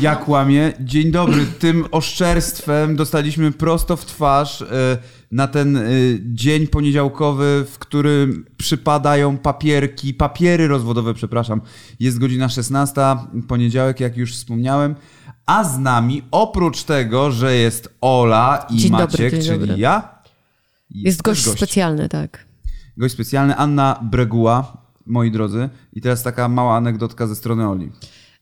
Ja kłamię. Dzień dobry. Tym oszczerstwem dostaliśmy prosto w twarz e, na ten e, dzień poniedziałkowy, w którym przypadają papierki, papiery rozwodowe, przepraszam. Jest godzina 16, poniedziałek, jak już wspomniałem. A z nami, oprócz tego, że jest Ola i Dzień dobry, Maciek, dzień czyli dobry. ja. Jest gość, też specjalny, tak. Gość specjalny, Anna Breguła, moi drodzy. I teraz taka mała anegdotka ze strony Oli.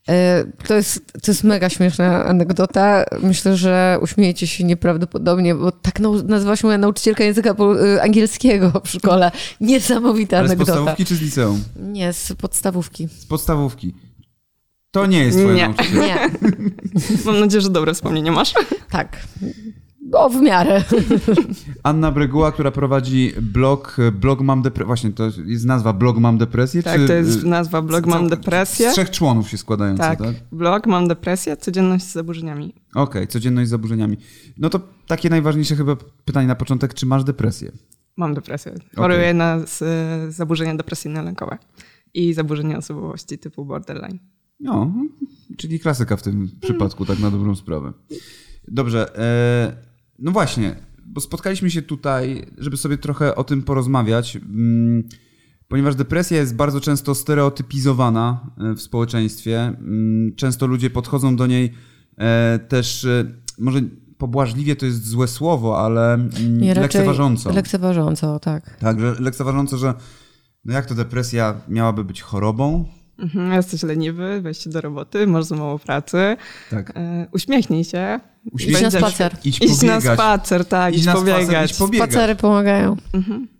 E, To jest, to jest mega śmieszna anegdota. Myślę, że uśmiejecie się nieprawdopodobnie, bo tak nau- nazywa się moja nauczycielka języka y, angielskiego w szkole. Niesamowita Ale z anegdota. podstawówki czy z liceum? Nie, z podstawówki. Z podstawówki. To nie jest twoja Nie. nauczycielka. Nie, Mam nadzieję, że dobre wspomnienie masz. tak. O, w miarę. Anna Breguła, która prowadzi blog, blog Mam Depresję. Właśnie, to jest nazwa blog Mam Depresję? Tak, czy, to jest y, nazwa blog Mam Depresję. Z trzech członów się składający, tak? Tak, Okej, blog Mam Depresję, codzienność z zaburzeniami. codzienność z zaburzeniami. No to takie najważniejsze chyba pytanie na początek, czy masz depresję? Mam depresję. Choruję na z, zaburzenia depresyjno-lękowe i zaburzenia osobowości typu borderline. No, czyli klasyka w tym przypadku, tak na dobrą sprawę. Dobrze, e, no właśnie, bo spotkaliśmy się tutaj, żeby sobie trochę o tym porozmawiać, mm, ponieważ depresja jest bardzo często stereotypizowana e, w społeczeństwie. Mm, Często ludzie podchodzą do niej e, też, e, może pobłażliwie to jest złe słowo, ale mm, Nie, lekceważąco. Lekceważąco, tak. Tak, że lekceważąco, że no jak to depresja miałaby być chorobą? Mhm, jesteś leniwy, weź się do roboty, masz za mało pracy, Tak. e, uśmiechnij się. Uśmiech- Idź na spacer. Idź Idź na pobiegać. spacer, tak, Idź idź, na spacer, pobiegać. idź pobiegać. Spacery pomagają.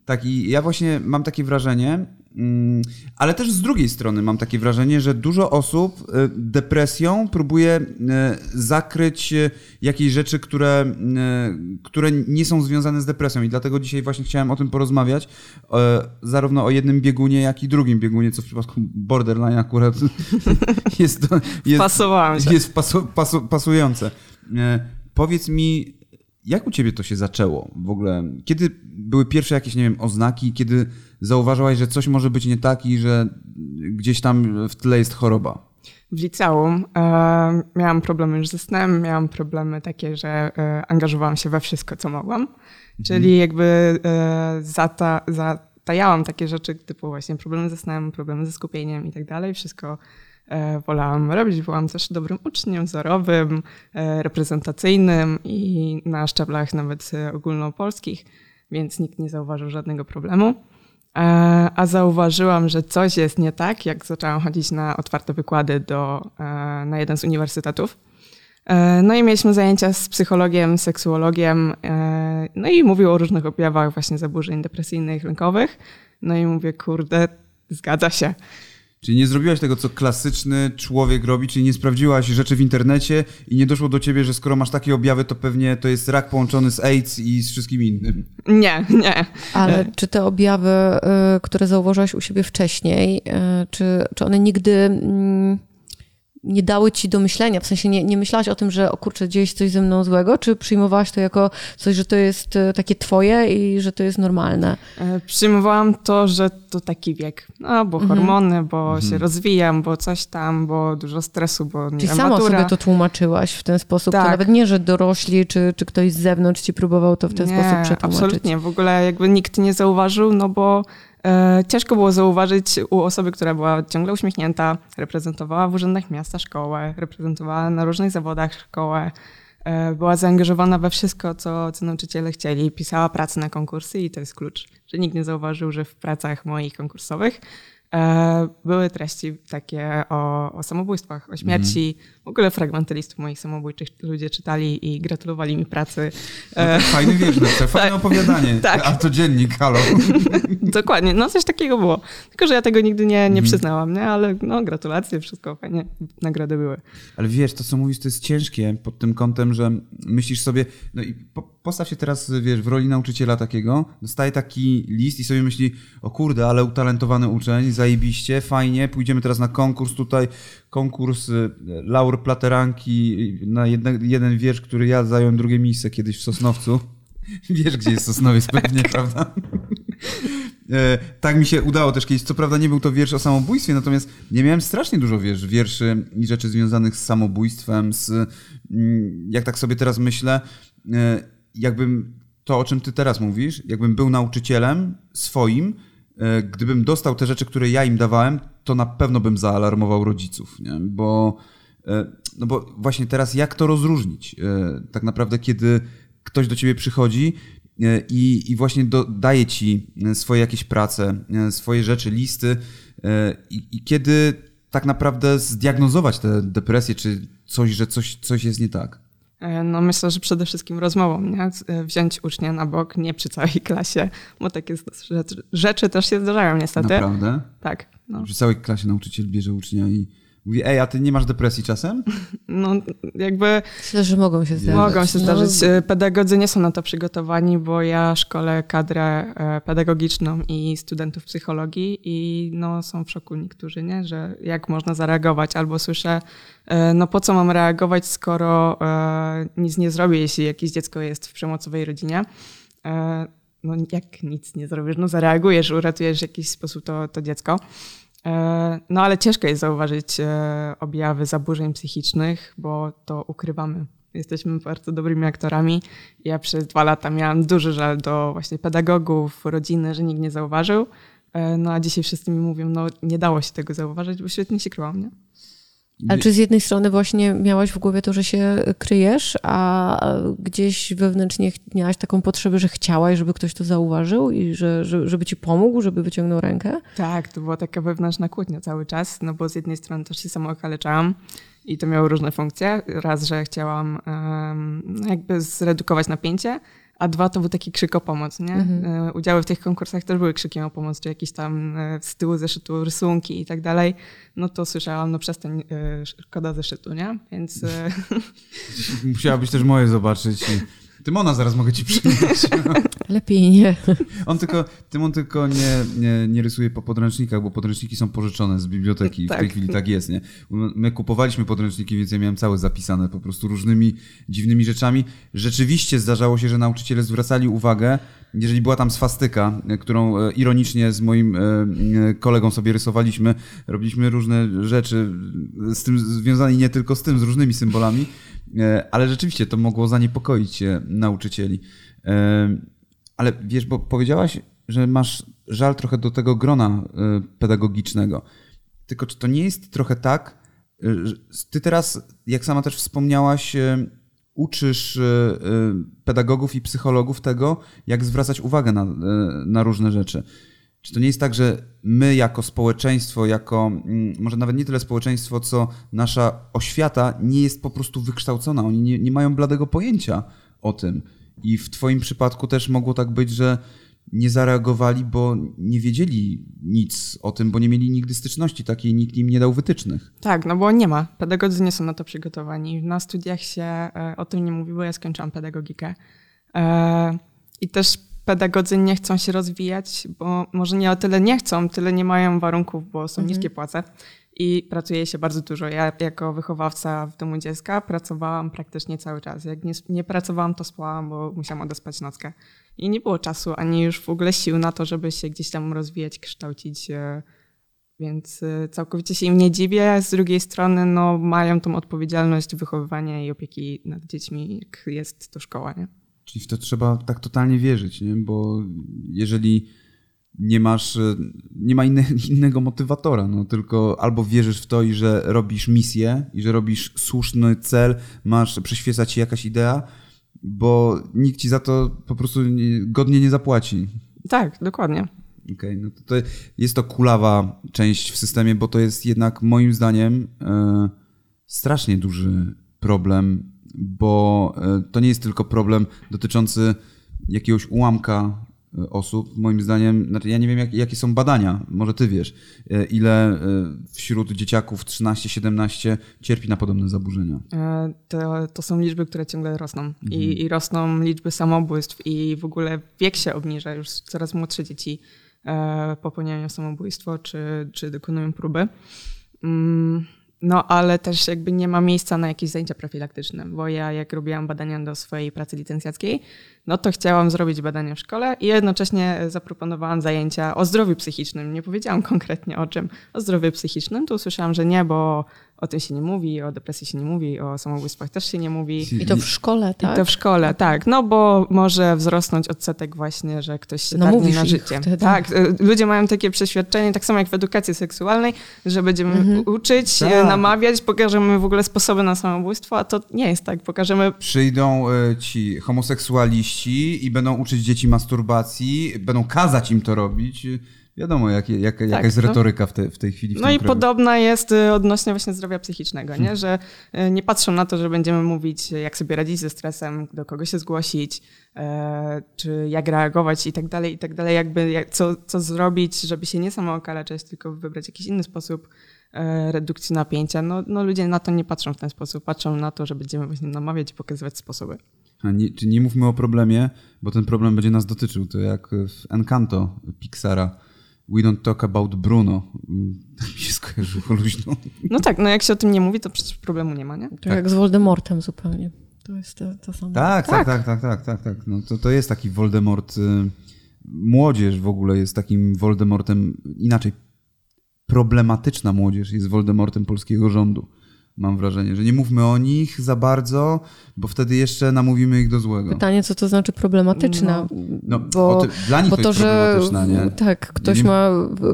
Tak, i ja właśnie mam takie wrażenie, mm, ale też z drugiej strony mam takie wrażenie, że dużo osób y, depresją próbuje y, zakryć y, jakieś rzeczy, które, które nie są związane z depresją. I dlatego dzisiaj właśnie chciałem o tym porozmawiać. Zarówno o jednym biegunie, jak i drugim biegunie, co w przypadku borderline akurat jest, jest, jest pasu, pasu, pasujące. Powiedz mi, jak u ciebie to się zaczęło w ogóle? Kiedy były pierwsze jakieś, nie wiem, oznaki, kiedy zauważyłaś, że coś może być nie tak i że gdzieś tam w tle jest choroba? W liceum e, miałam problemy już ze snem, miałam problemy takie, że e, angażowałam się we wszystko, co mogłam. Czyli jakby e, zata, zatajałam takie rzeczy typu właśnie problemy ze snem, problemy ze skupieniem i tak dalej. Wszystko wolałam robić. Byłam też dobrym uczniem, wzorowym, e, reprezentacyjnym i na szczeblach nawet e, ogólnopolskich, więc nikt nie zauważył żadnego problemu. E, A zauważyłam, że coś jest nie tak, jak zaczęłam chodzić na otwarte wykłady do, e, na jeden z uniwersytetów. E, No i mieliśmy zajęcia z psychologiem, seksuologiem, e, no i mówił o różnych objawach właśnie zaburzeń depresyjnych, lękowych. No i mówię, kurde, zgadza się. Czyli nie zrobiłaś tego, co klasyczny człowiek robi, czyli nie sprawdziłaś rzeczy w internecie i nie doszło do ciebie, że skoro masz takie objawy, to pewnie to jest rak połączony z AIDS i z wszystkim innym. Nie, nie. Ale czy te objawy, y, które zauważyłaś u siebie wcześniej, y, czy, czy one nigdy mm, nie dały ci do myślenia? W sensie nie, nie myślałaś o tym, że o kurczę, dzieje się coś ze mną złego, czy przyjmowałaś to jako coś, że to jest y, takie twoje i że to jest normalne? E, Przyjmowałam to, że to taki wiek. No, bo hormony, bo się rozwijam, bo coś tam, bo dużo stresu, bo nie Czyli sama matura. sobie to tłumaczyłaś w ten sposób, to Tak. nawet nie, że dorośli, czy, czy ktoś z zewnątrz ci próbował to w ten nie, sposób przetłumaczyć. absolutnie. W ogóle jakby nikt nie zauważył, no bo e, ciężko było zauważyć u osoby, która była ciągle uśmiechnięta, reprezentowała w urzędach miasta szkołę, reprezentowała na różnych zawodach szkołę, e, była zaangażowana we wszystko, co, co nauczyciele chcieli, pisała pracę na konkursy i to jest klucz, że nikt nie zauważył, że w pracach moich konkursowych e, były treści takie o, o samobójstwach, o śmierci. W ogóle fragmenty listów moich samobójczych ludzie czytali i gratulowali mi pracy. No tak, fajny wiersz, napisał, fajne opowiadanie. tak. A to dziennik, halo. Dokładnie, no coś takiego było. Tylko, że ja tego nigdy nie, nie przyznałam, nie? Ale no gratulacje, wszystko fajnie, nagrody były. Ale wiesz, to co mówisz, to jest ciężkie pod tym kątem, że myślisz sobie, no i po, postaw się teraz, wiesz, w roli nauczyciela takiego, dostaje taki list i sobie myśli, o kurde, ale utalentowany uczeń, zajebiście, fajnie, pójdziemy teraz na konkurs tutaj, konkurs y, Laur Plateranki na jedne, jeden wiersz, który ja zająłem drugie miejsce kiedyś w Sosnowcu. Wiesz, gdzie jest Sosnowiec pewnie, prawda? E, tak mi się udało też kiedyś. Co prawda nie był to wiersz o samobójstwie, natomiast nie miałem strasznie dużo wiersz, wierszy i rzeczy związanych z samobójstwem, z, mm, jak tak sobie teraz myślę, e, jakbym to, o czym ty teraz mówisz, jakbym był nauczycielem swoim, e, gdybym dostał te rzeczy, które ja im dawałem, to na pewno bym zaalarmował rodziców, nie? Bo, no bo właśnie teraz jak to rozróżnić? Tak naprawdę, kiedy ktoś do ciebie przychodzi E, i, i właśnie do, daje ci e, swoje jakieś prace, e, swoje rzeczy, listy i, i kiedy tak naprawdę zdiagnozować tę depresję, czy coś, że coś, coś jest nie tak? No myślę, że przede wszystkim rozmową, nie? Wziąć ucznia na bok, nie przy całej klasie, bo takie rzeczy, rzeczy też się zdarzają niestety. Naprawdę? Tak. No. Przy całej klasie nauczyciel bierze ucznia i Mówi, ej, a ty nie masz depresji czasem? No, jakby... Myślę, że mogą się zdarzyć. Mogą się zdarzyć. No. Pedagodzy nie są na to przygotowani, bo ja szkolę kadrę e, pedagogiczną i studentów psychologii i no, są w szoku niektórzy, nie? że jak można zareagować, albo słyszę, e, no po co mam reagować, skoro nic nie zrobię, jeśli jakieś dziecko jest w przemocowej rodzinie no jak nic nie zrobisz, no zareagujesz, uratujesz w jakiś sposób to, to dziecko. E, no ale ciężko jest zauważyć e, objawy zaburzeń psychicznych, bo to ukrywamy. Jesteśmy bardzo dobrymi aktorami. Ja przez dwa lata miałam duży żal do właśnie pedagogów, rodziny, że nikt nie zauważył. E, no a dzisiaj wszyscy mi mówią, no nie dało się tego zauważyć, bo świetnie się kryłam, nie? Ale czy z jednej strony właśnie miałaś w głowie to, że się kryjesz, a gdzieś wewnętrznie miałaś taką potrzebę, że chciałaś, żeby ktoś to zauważył i że, żeby ci pomógł, żeby wyciągnął rękę? Tak, to była taka wewnętrzna kłótnia cały czas, no bo z jednej strony też się samo okaleczałam i to miało różne funkcje. Raz, że chciałam um, jakby zredukować napięcie, a dwa to był taki krzyk o pomoc, nie? Mhm. E, udziały w tych konkursach też były krzykiem o pomoc, czy jakieś tam e, z tyłu zeszytu rysunki i tak dalej. No to słyszałam, no przestań, e, szkoda zeszytu, nie? Więc... Musiałabyś też moje zobaczyć. Tymona zaraz mogę ci przynieść. Lepiej nie. On tylko, Tymon tylko nie, nie, nie rysuje po podręcznikach, bo podręczniki są pożyczone z biblioteki. Tak. W tej chwili tak jest, nie? My kupowaliśmy podręczniki, więc ja miałem całe zapisane po prostu różnymi dziwnymi rzeczami. Rzeczywiście zdarzało się, że nauczyciele zwracali uwagę, jeżeli była tam swastyka, którą e, ironicznie z moim e, e, kolegą sobie rysowaliśmy, robiliśmy różne rzeczy z tym związane nie tylko z tym, z różnymi symbolami, ale rzeczywiście to mogło zaniepokoić nauczycieli. Ale wiesz, bo powiedziałaś, że masz żal trochę do tego grona pedagogicznego. Tylko czy to nie jest trochę tak, ty teraz, jak sama też wspomniałaś, uczysz e, e, pedagogów i psychologów tego, jak zwracać uwagę na, e, na różne rzeczy. Czy to nie jest tak, że my jako społeczeństwo, jako mm, może nawet nie tyle społeczeństwo, co nasza oświata nie jest po prostu wykształcona? Oni nie, nie mają bladego pojęcia o tym. I w Twoim przypadku też mogło tak być, że nie zareagowali, bo nie wiedzieli nic o tym, bo nie mieli nigdy styczności takiej, nikt im nie dał wytycznych. Tak, no bo nie ma. Pedagodzy nie są na to przygotowani. Na studiach się e, o tym nie mówi, bo ja skończyłam pedagogikę. E, I też pedagodzy nie chcą się rozwijać, bo może nie o tyle nie chcą, tyle nie mają warunków, bo są mhm. niskie płace i pracuje się bardzo dużo. Ja jako wychowawca w domu dziecka pracowałam praktycznie cały czas. Jak nie, nie pracowałam, to spałam, bo musiałam odespać nockę. I nie było czasu, ani już w ogóle sił na to, żeby się gdzieś tam rozwijać, kształcić. Więc e, całkowicie się im nie dziwię. Z drugiej strony no, mają tą odpowiedzialność wychowywania i opieki nad dziećmi, jak jest to szkoła. Nie? Czyli w to trzeba tak totalnie wierzyć, nie? bo jeżeli nie masz, e, nie ma inne, innego motywatora, no tylko albo wierzysz w to i że robisz misję i że robisz słuszny cel, masz, przyświeca ci jakaś idea, bo nikt ci za to po prostu godnie nie zapłaci. Tak, dokładnie. Okej, okay, no to, to, jest to kulawa część w systemie, bo to jest jednak moim zdaniem e, strasznie duży problem, bo e, to nie jest tylko problem dotyczący jakiegoś ułamka osób, moim zdaniem, znaczy ja nie wiem jak, jakie są badania, może ty wiesz, e, ile e, wśród dzieciaków 13-17 cierpi na podobne zaburzenia? E, to, to są liczby, które ciągle rosną mhm. I, I, rosną liczby samobójstw i w ogóle wiek się obniża, już coraz młodsze dzieci popełniają samobójstwo czy, czy dokonują próby. Mm, no, ale też jakby nie ma miejsca na jakieś zajęcia profilaktyczne, bo ja jak robiłam badania do swojej pracy licencjackiej, no to chciałam zrobić badania w szkole i jednocześnie zaproponowałam zajęcia o zdrowiu psychicznym. Nie powiedziałam konkretnie o czym, o zdrowiu psychicznym. Tu usłyszałam, że nie, bo o tym się nie mówi, o depresji się nie mówi, o samobójstwach też się nie mówi. I to w szkole, tak? I to w szkole, tak. No bo może wzrosnąć odsetek właśnie, że ktoś się targnie na życie. Wtedy. Tak, y, ludzie mają takie przeświadczenie, tak samo jak w edukacji seksualnej, że będziemy Mhm. uczyć, Tak. namawiać, pokażemy w ogóle sposoby na samobójstwo, a to nie jest tak. Pokażemy Przyjdą e, ci homoseksualiści i będą uczyć dzieci masturbacji, będą kazać im to robić. Wiadomo, jak, jak, jaka jest no. retoryka w, te, w tej chwili. W No i kraju. podobna jest y, odnośnie właśnie zdrowia psychicznego, nie? że y, nie patrzą na to, że będziemy mówić, jak sobie radzić ze stresem, do kogo się zgłosić, e, czy jak reagować i tak dalej, i tak dalej, jakby jak, co, co zrobić, żeby się nie samookaleczać, tylko wybrać jakiś inny sposób e, redukcji napięcia. No, no ludzie na to nie patrzą w ten sposób, patrzą na to, że będziemy właśnie namawiać i pokazywać sposoby. Nie, czy nie mówmy o problemie, bo ten problem będzie nas dotyczył. To jak w Encanto Pixara. We don't talk about Bruno. Mm, Tak mi się skojarzyło luźno. No tak, no jak się o tym nie mówi, to przecież problemu nie ma, nie? To jak z Voldemortem zupełnie. To jest to, to samo. Tak, tak, Tak. tak, tak, tak, tak, tak. No to, to jest taki Voldemort. y, Młodzież w ogóle jest takim Voldemortem, inaczej, problematyczna młodzież jest Voldemortem polskiego rządu. Mam wrażenie, że nie mówmy o nich za bardzo, bo wtedy jeszcze namówimy ich do złego. Pytanie, co to znaczy problematyczna? No, bo, o ty- dla nich bo to to, jest że problematyczna, nie? tak, ktoś Nie- ma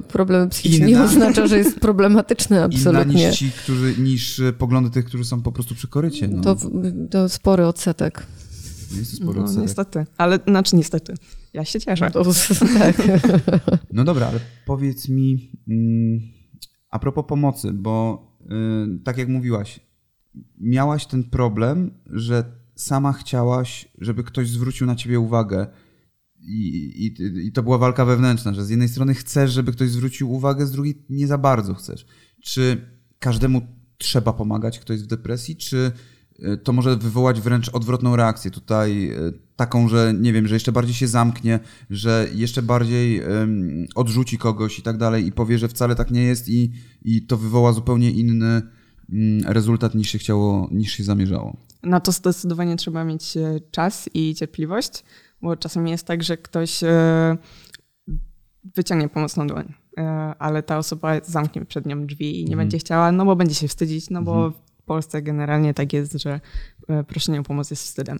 problemy psychiczne, nie Inna- oznacza, że jest problematyczny Inna absolutnie. niż ci, którzy, niż y, poglądy tych, którzy są po prostu przy korycie. No. To, to spory odsetek. jest to sporo No odsetek. niestety, ale znaczy niestety. Ja się cieszę. To, tak. No dobra, ale powiedz mi mm, a propos pomocy, bo tak jak mówiłaś, miałaś ten problem, że sama chciałaś, żeby ktoś zwrócił na ciebie uwagę. I, i, I to była walka wewnętrzna, że z jednej strony chcesz, żeby ktoś zwrócił uwagę, z drugiej nie za bardzo chcesz. Czy każdemu trzeba pomagać, kto jest w depresji, czy y, to może wywołać wręcz odwrotną reakcję tutaj, y, taką, że nie wiem, że jeszcze bardziej się zamknie, że jeszcze bardziej ym, odrzuci kogoś i tak dalej i powie, że wcale tak nie jest i, i to wywoła zupełnie inny ym, rezultat niż się chciało, niż się zamierzało. Na to zdecydowanie trzeba mieć e, czas i cierpliwość, bo czasami jest tak, że ktoś e, wyciągnie pomocną dłoń, e, ale ta osoba zamknie przed nią drzwi i nie będzie chciała, no bo będzie się wstydzić, no bo w Polsce generalnie tak jest, że proszenie o pomoc jest wstydem.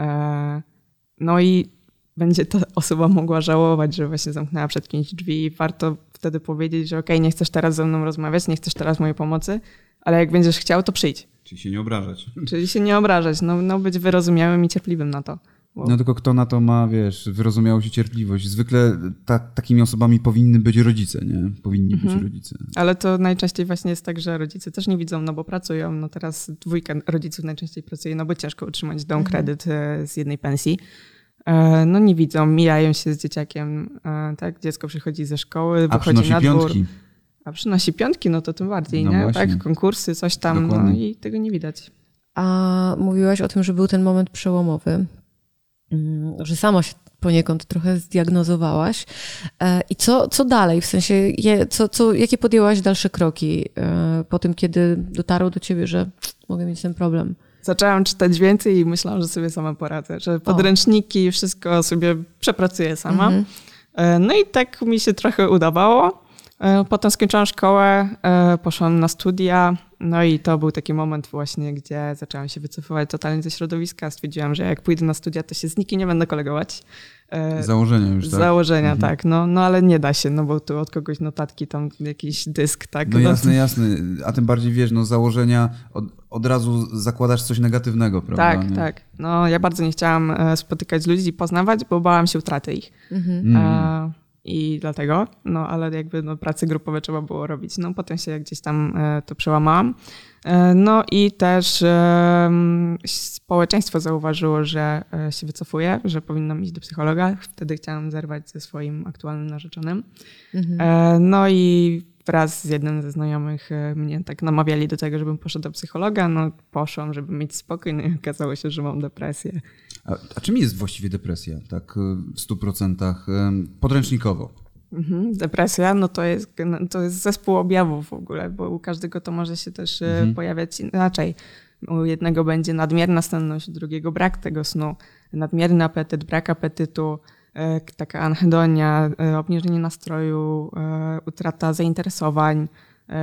E, No i będzie ta osoba mogła żałować, że właśnie zamknęła przed kimś drzwi i warto wtedy powiedzieć, że okej, nie chcesz teraz ze mną rozmawiać, nie chcesz teraz mojej pomocy, ale jak będziesz chciał, to przyjdź. Czyli się nie obrażać. Czyli się nie obrażać, no, no być wyrozumiałym i cierpliwym na to. Bo No tylko kto na to ma, wiesz, wyrozumiałość i cierpliwość. Zwykle ta, takimi osobami powinny być rodzice, nie? Powinni być rodzice. Ale to najczęściej właśnie jest tak, że rodzice też nie widzą, no bo pracują. No teraz dwójka rodziców najczęściej pracuje, no bo ciężko utrzymać dom kredyt e, z jednej pensji. E, No nie widzą, mijają się z dzieciakiem, e, tak? Dziecko przychodzi ze szkoły, A wychodzi na dwór. piątki. A przynosi piątki, no to tym bardziej, No nie? właśnie. Tak, konkursy, coś tam, no Dokładnie. i tego nie widać. A mówiłaś o tym, że był ten moment przełomowy, że sama się poniekąd trochę zdiagnozowałaś. E, I co, co dalej? W sensie, je, co, co, jakie podjęłaś dalsze kroki e, po tym, kiedy dotarło do ciebie, że mogę mieć ten problem? Zaczęłam czytać więcej i myślałam, że sobie sama poradzę, że podręczniki, wszystko sobie przepracuję sama. Mhm. E, No i tak mi się trochę udawało. E, Potem skończyłam szkołę, e, poszłam na studia, no i to był taki moment właśnie, gdzie zaczęłam się wycofywać totalnie ze środowiska. Stwierdziłam, że jak pójdę na studia, to się z nikim nie będę kolegować. E, Z założenia już, z tak? założenia, Mhm. tak. No, no ale nie da się, no bo tu od kogoś notatki, tam jakiś dysk, tak. No jasne, jasne. A tym bardziej wiesz, no założenia od, od razu zakładasz coś negatywnego, prawda? Tak, nie? tak. No ja bardzo nie chciałam spotykać ludzi i poznawać, bo bałam się utraty ich. Mhm. E, I dlatego, no ale jakby no, prace grupowe trzeba było robić. No potem się gdzieś tam e, to przełamałam. E, no i też e, społeczeństwo zauważyło, że e, się wycofuję, że powinnam iść do psychologa. Wtedy chciałam zerwać ze swoim aktualnym narzeczonym. Mhm. E, no i wraz z jednym ze znajomych e, mnie tak namawiali do tego, żebym poszła do psychologa. No poszłam, żeby mieć spokój, no i okazało się, że mam depresję. A, a czym jest właściwie depresja? Tak y, w stu procentach em, podręcznikowo. Mhm. Depresja, no to jest, to jest zespół objawów w ogóle, bo u każdego to może się też e, pojawiać inaczej. u jednego będzie nadmierna senność, u drugiego brak tego snu, nadmierny apetyt, brak apetytu, e, taka anhedonia, e, obniżenie nastroju, utrata zainteresowań,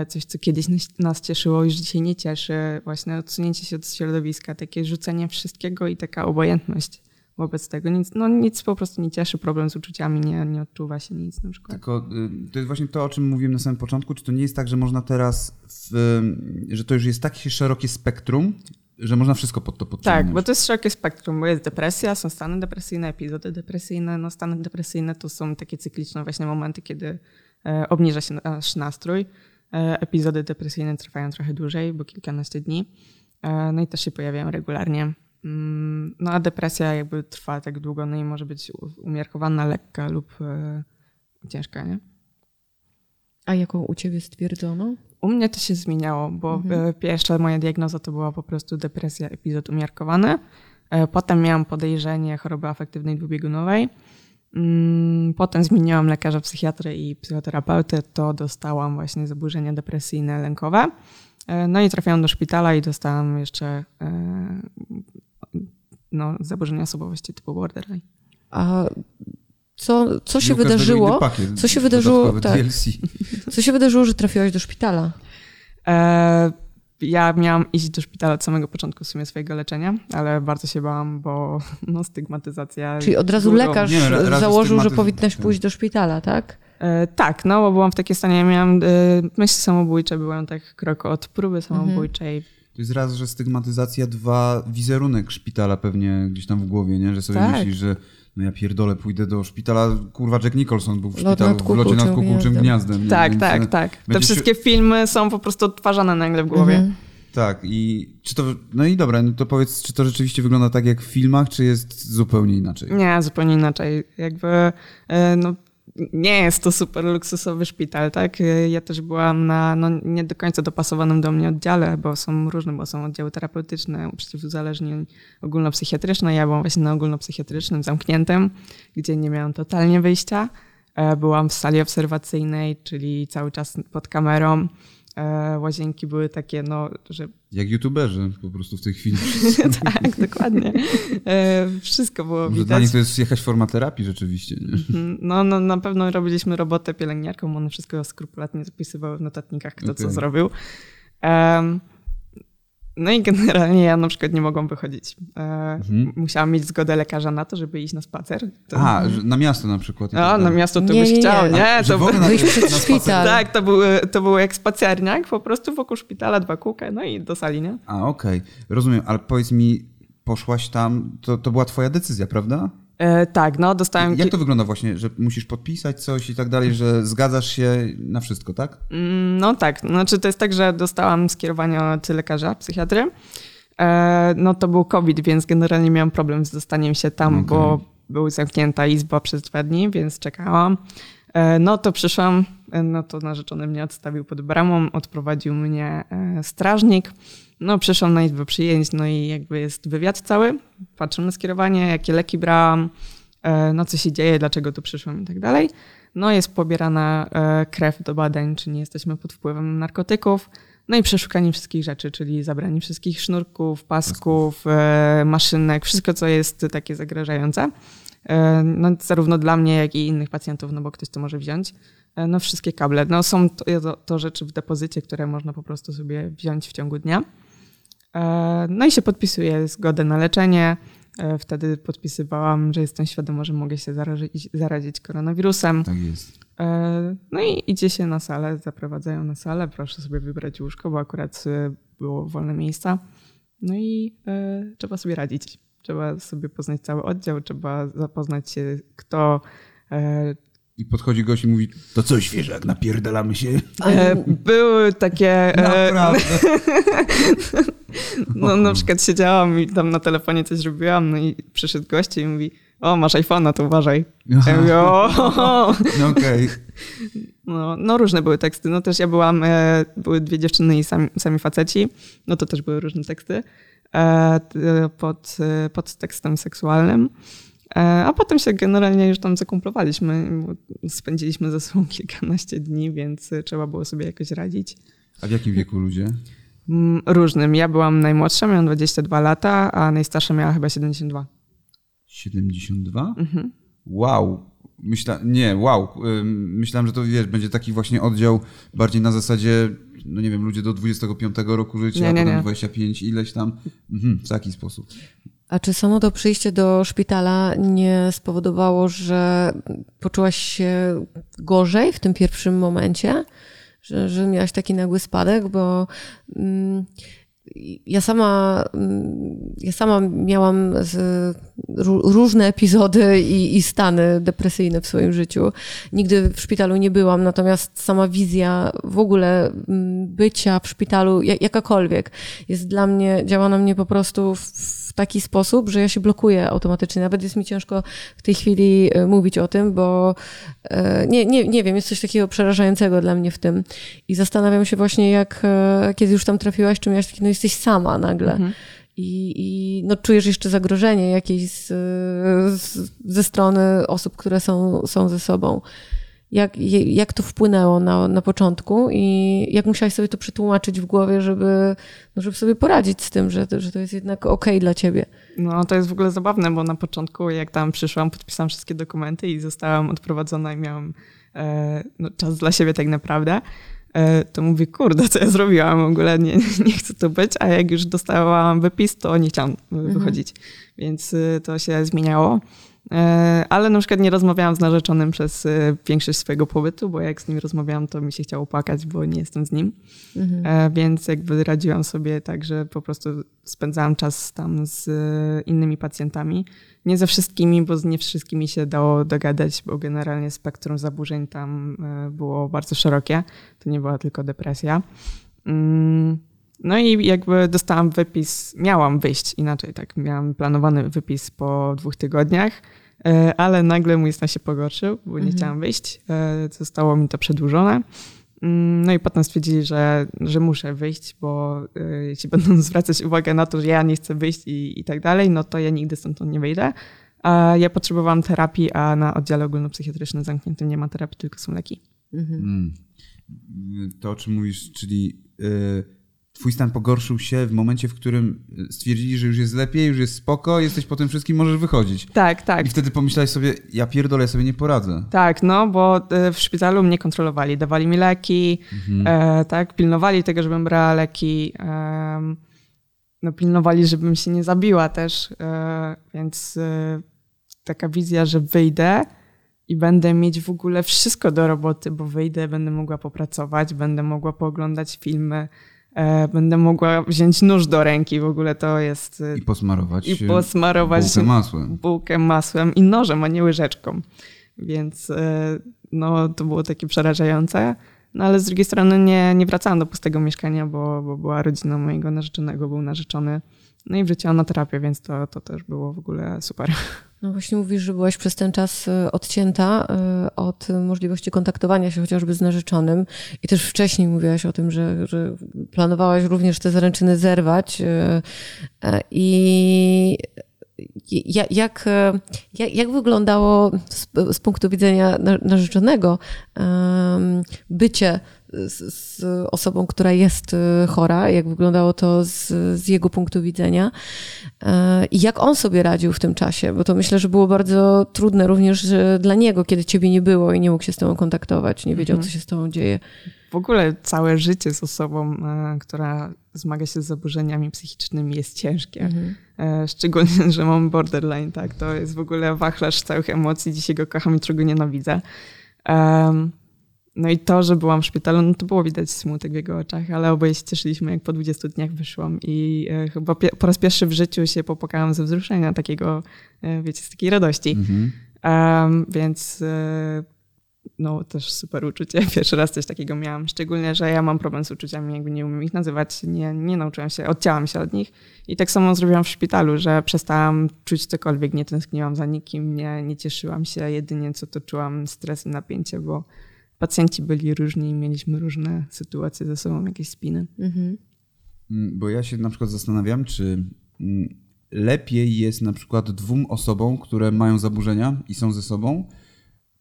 coś, co kiedyś nas cieszyło, już dzisiaj nie cieszy, właśnie odsunięcie się od środowiska, takie rzucenie wszystkiego i taka obojętność wobec tego. Nic, no, nic po prostu nie cieszy, problem z uczuciami, nie, nie odczuwa się nic na przykład. Tylko y, to jest właśnie to, o czym mówiłem na samym początku, czy to nie jest tak, że można teraz, w, że to już jest takie szerokie spektrum, że można wszystko pod to podciągnąć. Tak, bo to jest szerokie spektrum, bo jest depresja, są stany depresyjne, epizody depresyjne. No stany depresyjne to są takie cykliczne właśnie momenty, kiedy e, obniża się nasz nastrój. E, epizody depresyjne trwają trochę dłużej, bo kilkanaście dni. E, no i też się pojawiają regularnie. Mm, no a depresja jakby trwa tak długo, no i może być umiarkowana, lekka lub e, ciężka, nie? A jaką u ciebie stwierdzono? U mnie to się zmieniało, bo mhm. Pierwsza moja diagnoza to była po prostu depresja, epizod umiarkowany. Potem miałam podejrzenie choroby afektywnej dwubiegunowej. Mm, potem zmieniłam lekarza psychiatrę i psychoterapeutę, to dostałam właśnie zaburzenia depresyjne, lękowe. No i trafiłam do szpitala i dostałam jeszcze no, zaburzenia osobowości typu borderline. A co, co się wydarzyło? co się wydarzyło? Tak, co się wydarzyło, że trafiłaś do szpitala? E, ja miałam iść do szpitala od samego początku w sumie swojego leczenia, ale bardzo się bałam, bo no, stygmatyzacja. Czyli od razu lekarz nie, założył, że powinnaś tak. pójść do szpitala, tak? E, tak, no bo byłam w takim stanie, ja miałam e, myśli samobójcze, byłam tak krok od próby samobójczej. Mhm to jest raz, że stygmatyzacja, dwa, wizerunek szpitala pewnie gdzieś tam w głowie, nie? Że sobie tak. myślisz, że no ja pierdolę, pójdę do szpitala. Kurwa, Jack Nicholson był w szpitalu w locie nad kukułczym gniazdem. tak, Więc tak, tak. Te wszystkie filmy są po prostu odtwarzane nagle w głowie. Mhm. Tak, i czy to. No i dobra, no to powiedz, czy to rzeczywiście wygląda tak jak w filmach, czy jest zupełnie inaczej? Nie, zupełnie inaczej. Jakby e, no, nie jest to super luksusowy szpital, tak? Ja też byłam na no, nie do końca dopasowanym do mnie oddziale, bo są różne, bo są oddziały terapeutyczne, przeciwuzależnień ogólnopsychiatryczne. Ja byłam właśnie na ogólnopsychiatrycznym, zamkniętym, gdzie nie miałam totalnie wyjścia. E, byłam w sali obserwacyjnej, czyli cały czas pod kamerą. E, łazienki były takie, no, że... Jak youtuberzy po prostu w tej chwili. tak, dokładnie. E, wszystko było Może widać. dla nich to jest jakaś forma terapii rzeczywiście. Nie? Mhm. No, no, na pewno robiliśmy robotę pielęgniarką, one wszystko skrupulatnie zapisywały w notatnikach, kto okay. co zrobił. Um, no i generalnie ja na przykład nie mogłam wychodzić. E, mhm. Musiałam mieć zgodę lekarza na to, żeby iść na spacer. To... A, na miasto na przykład. No, tak na miasto to nie, byś nie, chciał, nie? nie to był... na, na szpital. Tak, to był, to był jak spacerniak, po prostu wokół szpitala, dwa kółka, no i do sali, nie? A, okej. Okay. Rozumiem, ale powiedz mi, poszłaś tam, to, to była twoja decyzja, prawda? E, tak, no dostałem... Jak to wygląda właśnie, że musisz podpisać coś i tak dalej, że zgadzasz się na wszystko, tak? Mm, no tak, znaczy to jest tak, że dostałam skierowanie od lekarza, psychiatry. E, no to był COVID, więc generalnie miałam problem z dostaniem się tam, okay. bo była zamknięta izba przez dwa dni, więc czekałam. E, no to przyszłam, e, no to narzeczony mnie odstawił pod bramą, odprowadził mnie e, strażnik. No, przyszłam na izbę przyjęć, no i jakby jest wywiad cały. Patrzę na skierowanie, jakie leki brałam, e, no co się dzieje, dlaczego tu przyszłam i tak dalej. No, jest pobierana e, krew do badań, czy nie jesteśmy pod wpływem narkotyków. No i przeszukanie wszystkich rzeczy, czyli zabranie wszystkich sznurków, pasków, e, maszynek, wszystko, co jest takie zagrażające. No, zarówno dla mnie, jak i innych pacjentów, no bo ktoś to może wziąć. No, wszystkie kable. No, są to, to, rzeczy w depozycie, które można po prostu sobie wziąć w ciągu dnia. E, no i się podpisuje zgodę na leczenie. E, wtedy podpisywałam, że jestem świadoma, że mogę się zarazić, zarazić koronawirusem. Tak jest. E, no i idzie się na salę, zaprowadzają na salę, proszę sobie wybrać łóżko, bo akurat było wolne miejsca. No i trzeba sobie radzić. Trzeba sobie poznać cały oddział, trzeba zapoznać się, kto i podchodzi gość i mówi, to co świeżak, napierdalamy się. E, były takie... Naprawdę. no na przykład siedziałam i tam na telefonie coś robiłam, no i przyszedł gość i mówi, o masz iPhone'a, to uważaj. Ja mówię, no okej. Okay. No, no, różne były teksty. No też ja byłam, e, były dwie dziewczyny i sami, sami faceci, no to też były różne teksty e, pod, pod tekstem seksualnym. E, a potem się generalnie już tam zakumplowaliśmy. Spędziliśmy ze sobą kilkanaście dni, więc trzeba było sobie jakoś radzić. A w jakim wieku ludzie? Mm, Różnym. Ja byłam najmłodsza, miałam 22 lata, a najstarsza miała chyba 72. 72? Wow. Myśla, nie, wow. Myślałem, że to wiesz, będzie taki właśnie oddział bardziej na zasadzie, no nie wiem, ludzie do 25 roku życia, Nie, a nie, potem nie. 25 ileś tam. Mhm, w taki sposób. A czy samo to przyjście do szpitala nie spowodowało, że poczułaś się gorzej w tym pierwszim momencie? Że, że miałaś taki nagły spadek? Bo mm, ja sama, mm, ja sama miałam różne epizody i, i stany depresyjne w swoim życiu. Nigdy w szpitalu nie byłam, natomiast sama wizja w ogóle mm, bycia w szpitalu, ja- jakakolwiek, jest dla mnie, działa na mnie po prostu w taki sposób, że ja się blokuję automatycznie. Nawet jest mi ciężko w tej chwili e, mówić o tym, bo e, nie, nie, nie wiem, jest coś takiego przerażającego dla mnie w tym. I zastanawiam się właśnie, jak e, kiedy już tam trafiłaś, czy miałaś takie, no jesteś sama nagle. I, I no, czujesz jeszcze zagrożenie jakieś z, z, ze strony osób, które są, są ze sobą. Jak, jak to wpłynęło na, na początku i jak musiałaś sobie to przetłumaczyć w głowie, żeby, no, żeby sobie poradzić z tym, że, to- że to jest jednak okej dla ciebie. No to jest w ogóle zabawne, bo na początku jak tam przyszłam, podpisałam wszystkie dokumenty i zostałam odprowadzona i miałam e, no, czas dla siebie tak naprawdę, e, to mówię, kurde, co ja zrobiłam w ogóle, nie, nie chcę tu być, a jak już dostałam wypis, to nie chciałam e, wychodzić, więc e, to się zmieniało. E, Ale na przykład nie rozmawiałam z narzeczonym przez e, większość swojego pobytu, bo jak z nim rozmawiałam, to mi się chciało płakać, bo nie jestem z nim. E, Więc jakby radziłam sobie tak, że po prostu spędzałam czas tam z innymi pacjentami. Nie ze wszystkimi, bo z nie wszystkimi się dało dogadać, bo generalnie spektrum zaburzeń tam było bardzo szerokie. To nie była tylko depresja. No i jakby dostałam wypis, miałam wyjść inaczej, tak, miałam planowany wypis po dwóch tygodniach, e, ale nagle mój stan się pogorszył, bo nie chciałam wyjść. E, Zostało mi to przedłużone. Mm, No i potem stwierdzili, że, że muszę wyjść, bo e, jeśli będą zwracać uwagę na to, że ja nie chcę wyjść i, i tak dalej, no to ja nigdy stamtąd nie wyjdę. A ja potrzebowałam terapii, a na oddziale ogólnopsychiatrycznym zamkniętym nie ma terapii, tylko są leki. Mm. To, o czym mówisz, czyli y, twój stan pogorszył się w momencie, w którym stwierdzili, że już jest lepiej, już jest spoko, jesteś po tym wszystkim, możesz wychodzić. Tak, tak. I wtedy pomyślałeś sobie, ja pierdolę, ja sobie nie poradzę. Tak, no bo e, w szpitalu mnie kontrolowali, dawali mi leki, e, tak, pilnowali tego, żebym brała leki, em, no pilnowali, żebym się nie zabiła też, e, więc e, taka wizja, że wyjdę i będę mieć w ogóle wszystko do roboty, bo wyjdę, będę mogła popracować, będę mogła pooglądać filmy, e, będę mogła wziąć nóż do ręki, w ogóle to jest... e, I posmarować I posmarować bułkę masłem. bułkę masłem i nożem, a nie łyżeczką. Więc e, no, to było takie przerażające. No ale z drugiej strony nie, nie wracałam do pustego mieszkania, bo, bo była rodzina mojego narzeczonego, był narzeczony. No i wróciłam na terapię, więc to, to też było w ogóle super. No właśnie mówisz, że byłaś przez ten czas e, odcięta e, od możliwości kontaktowania się chociażby z narzeczonym i też wcześniej mówiłaś o tym, że, że planowałaś również te zaręczyny zerwać e, i ja- jak, jak, jak wyglądało z, z punktu widzenia na- narzeczonego bycie z, z osobą, która jest e, chora, jak wyglądało to z, z jego punktu widzenia e, i jak on sobie radził w tym czasie, bo to myślę, że było bardzo trudne również e, dla niego, kiedy ciebie nie było i nie mógł się z tobą kontaktować, nie wiedział, co się z tobą dzieje. W ogóle całe życie z osobą, e, która zmaga się z zaburzeniami psychicznymi jest ciężkie. E, Szczególnie, że mam borderline, tak? To jest w ogóle wachlarz całych emocji. Dzisiaj go kocham, jutro go nienawidzę. Em, No i to, że byłam w szpitalu, no to było widać smutek w jego oczach, ale oboje się cieszyliśmy, jak po 20 dniach wyszłam i e, chyba po raz pierwszy w życiu się popłakałam ze wzruszenia takiego, e, wiecie, z takiej radości. Mhm. Em, więc e, no też super uczucie. Pierwszy raz coś takiego miałam. Szczególnie, że ja mam problem z uczuciami, jakby nie umiem ich nazywać. Nie, nie nauczyłam się, odcięłam się od nich. I tak samo zrobiłam w szpitalu, że przestałam czuć cokolwiek, nie tęskniłam za nikim, nie, nie cieszyłam się. Jedynie co to czułam stres i napięcie, bo pacjenci byli różni i mieliśmy różne sytuacje ze sobą, jakieś spiny. Mhm. Mm, Bo ja się na przykład zastanawiam, czy mm, lepiej jest na przykład dwóm osobom, które mają zaburzenia i są ze sobą,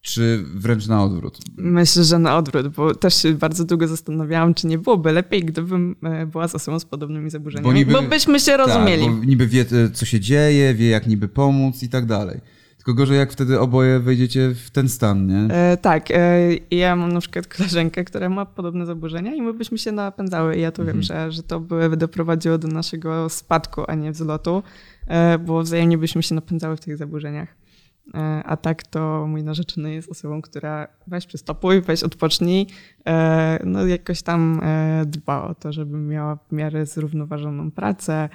czy wręcz na odwrót? Myślę, że na odwrót, bo też się bardzo długo zastanawiałam, czy nie byłoby lepiej, gdybym e, była z osobą z podobnymi zaburzeniami, bo, niby, bo byśmy się rozumieli. Tak, bo niby wie, e, co się dzieje, wie, jak niby pomóc i tak dalej. Tylko gorzej, jak wtedy oboje wejdziecie w ten stan, nie? E, tak. E, ja mam na przykład koleżankę, która ma podobne zaburzenia i my byśmy się napędzały. I ja to mhm. wiem, że, że to by doprowadziło do naszego spadku, a nie wzlotu, e, bo wzajemnie byśmy się napędzały w tych zaburzeniach. E, a tak to mój narzeczony jest osobą, która weź przystopuj, weź odpocznij, e, no jakoś tam e, dba o to, żeby miała w miarę zrównoważoną pracę,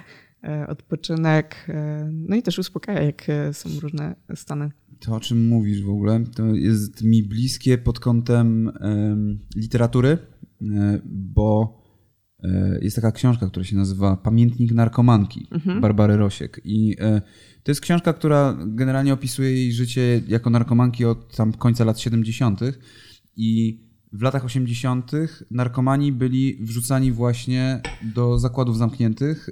odpoczynek, no i też uspokaja, jak są różne stany. To, o czym mówisz w ogóle, to jest mi bliskie pod kątem literatury, bo jest taka książka, która się nazywa Pamiętnik narkomanki mhm. Barbary Rosiek i to jest książka, która generalnie opisuje jej życie jako narkomanki od tam końca lat 70. I w latach 80. narkomani byli wrzucani właśnie do zakładów zamkniętych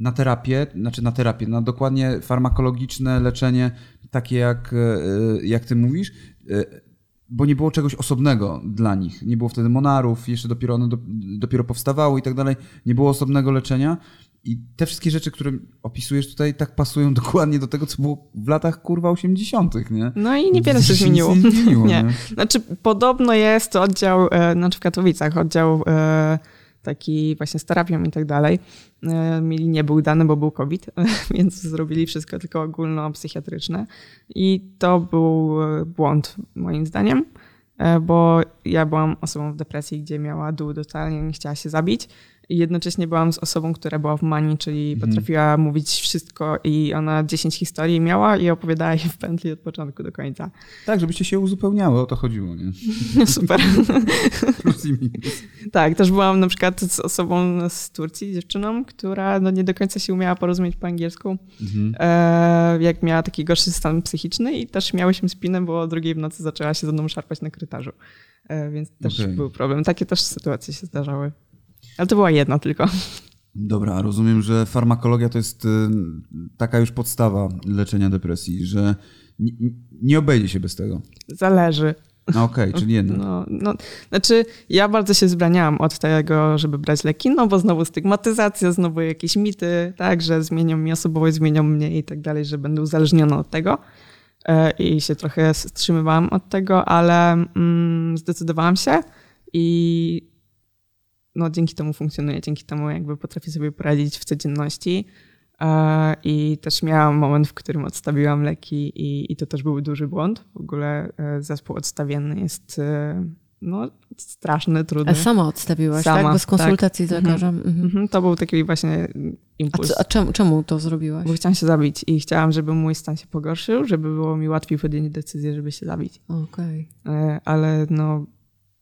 na terapię, znaczy na terapię, na dokładnie farmakologiczne leczenie, takie jak, y, jak ty mówisz, y, bo nie było czegoś osobnego dla nich. Nie było wtedy monarów, jeszcze dopiero one do, dopiero powstawały i tak dalej. Nie było osobnego leczenia i te wszystkie rzeczy, które opisujesz tutaj, tak pasują dokładnie do tego, co było w latach kurwa 80., nie? No i niewiele się zmieniło. Nie zmieniło nie. nie. Znaczy, podobno jest oddział, e, znaczy w Katowicach, oddział e, taki właśnie z terapią i tak dalej. E, mieli nie był dany, bo był COVID, więc zrobili wszystko tylko ogólnopsychiatryczne. I to był błąd, moim zdaniem, bo ja byłam osobą w depresji, gdzie miała dół totalnie, nie chciała się zabić jednocześnie byłam z osobą, która była w manii, czyli mhm. potrafiła mówić wszystko i ona 10 historii miała i opowiadała je w pętli od początku do końca. Tak, żebyście się uzupełniały, o to chodziło, nie? Super. Plus i minus. Tak, też byłam na przykład z osobą z Turcji, dziewczyną, która no nie do końca się umiała porozumieć po angielsku. Mhm. E, jak miała taki gorszy stan psychiczny i też miałyśmy spinę, bo o drugiej w nocy zaczęła się ze mną szarpać na korytarzu. E, więc też okay. był problem. Takie też sytuacje się zdarzały. Ale to była jedna tylko. Dobra, rozumiem, że farmakologia to jest y, taka już podstawa leczenia depresji, że nie, obejdzie się bez tego. Zależy. No okej, okay, czyli jedna. No, no, znaczy, ja bardzo się zbraniałam od tego, żeby brać leki, no bo znowu stygmatyzacja, znowu jakieś mity, tak, że zmienią mi osobowość, zmienią mnie i tak dalej, że będę uzależniona od tego. E, I się trochę wstrzymywałam od tego, ale mm, zdecydowałam się i no, dzięki temu funkcjonuje, dzięki temu jakby potrafię sobie poradzić w codzienności. E, I też miałam moment, w którym odstawiłam leki i, i to też był duży błąd. W ogóle e, zespół odstawienny jest e, no, straszny, trudny. A sama odstawiłaś, tak? sama, tak? Bez konsultacji tak. z lekarzem? Mhm. Mhm. To był taki właśnie impuls. A, a czemu, czemu, to zrobiłaś? Bo chciałam się zabić i chciałam, żeby mój stan się pogorszył, żeby było mi łatwiej podjąć decyzję, żeby się zabić. Okej. Okay. Ale no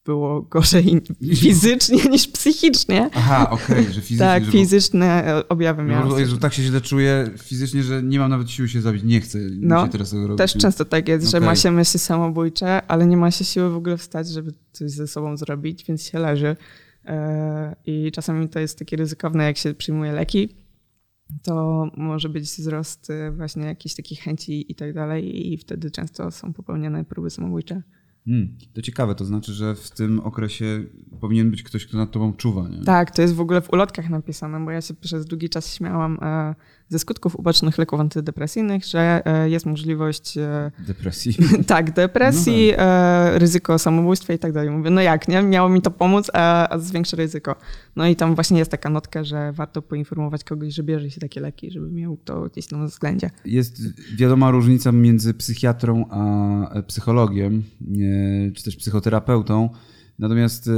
było gorzej fizycznie niż psychicznie. Aha, okej, okay, że fizycznie. Tak, fizyczne objawy no, miałam. Jezu, tak się źle czuję fizycznie, że nie mam nawet siły się zabić, nie chcę no, się teraz tego robić. Też często tak jest, okay. że ma się myśli samobójcze, ale nie ma się siły w ogóle wstać, żeby coś ze sobą zrobić, więc się leży. E, I czasami to jest takie ryzykowne, jak się przyjmuje leki, to może być wzrost e, właśnie jakiejś takich chęci i tak dalej i wtedy często są popełniane próby samobójcze. Hmm, to ciekawe, to znaczy, że w tym okresie powinien być ktoś, kto nad tobą czuwa, nie? Tak, to jest w ogóle w ulotkach napisane, bo ja się przez długi czas śmiałam e, ze skutków ubocznych leków antydepresyjnych, że e, jest możliwość... E, depresji. tak, depresji, no tak. ryzyko samobójstwa i tak dalej. Mówię, no jak, nie? Miało mi to pomóc, a, a zwiększy ryzyko. No i tam właśnie jest taka notka, że warto poinformować kogoś, że bierze się takie leki, żeby miał to gdzieś tam na względzie. Jest wiadoma różnica między psychiatrą a psychologiem, czy też psychoterapeutą. Natomiast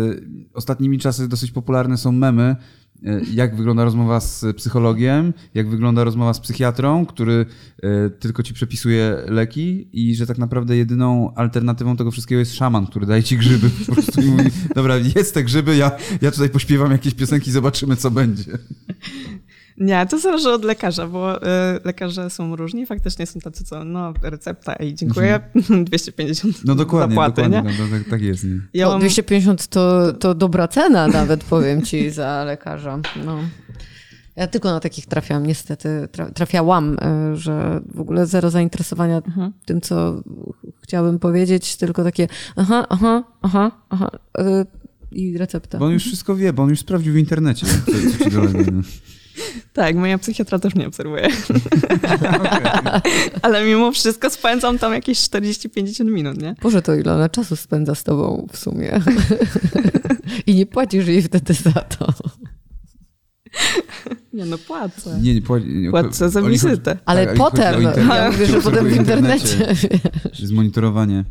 ostatnimi czasy dosyć popularne są memy, E, jak wygląda rozmowa z psychologiem, jak wygląda rozmowa z psychiatrą, który e, tylko ci przepisuje leki? I że tak naprawdę jedyną alternatywą tego wszystkiego jest szaman, który daje ci grzyby. Po prostu mówi, dobra, jest te grzyby, ja, ja tutaj pośpiewam jakieś piosenki, zobaczymy co będzie. Nie, to zależy od lekarza, bo y, lekarze są różni. Faktycznie są tacy, co no, recepta i dziękuję, mhm. 250 No dokładnie, zapłaty, dokładnie nie? No, tak, tak, jest. Nie? Ja mam... 250 to, to dobra cena nawet, powiem ci, za lekarza. No. Ja tylko na takich trafiałam, niestety. Trafiałam, y, że w ogóle zero zainteresowania mhm. tym, co chciałabym powiedzieć, tylko takie aha, aha, aha, aha y, i recepta. Bo on już wszystko wie, bo on już sprawdził w internecie, co, co ci dolega. no. Tak, moja psychiatra też mnie obserwuje. Ale mimo wszystko spędzam tam jakieś 40-50 minut, nie? Boże, to ile ona czasu spędza z tobą w sumie. I nie płacisz jej wtedy za to. Nie no, płacę. Nie, nie, płaci, nie, Płacę za wizytę. chodzi- Ale tak, potem, o internet, ja mówię, że potem w internecie. wiesz. Zmonitorowanie.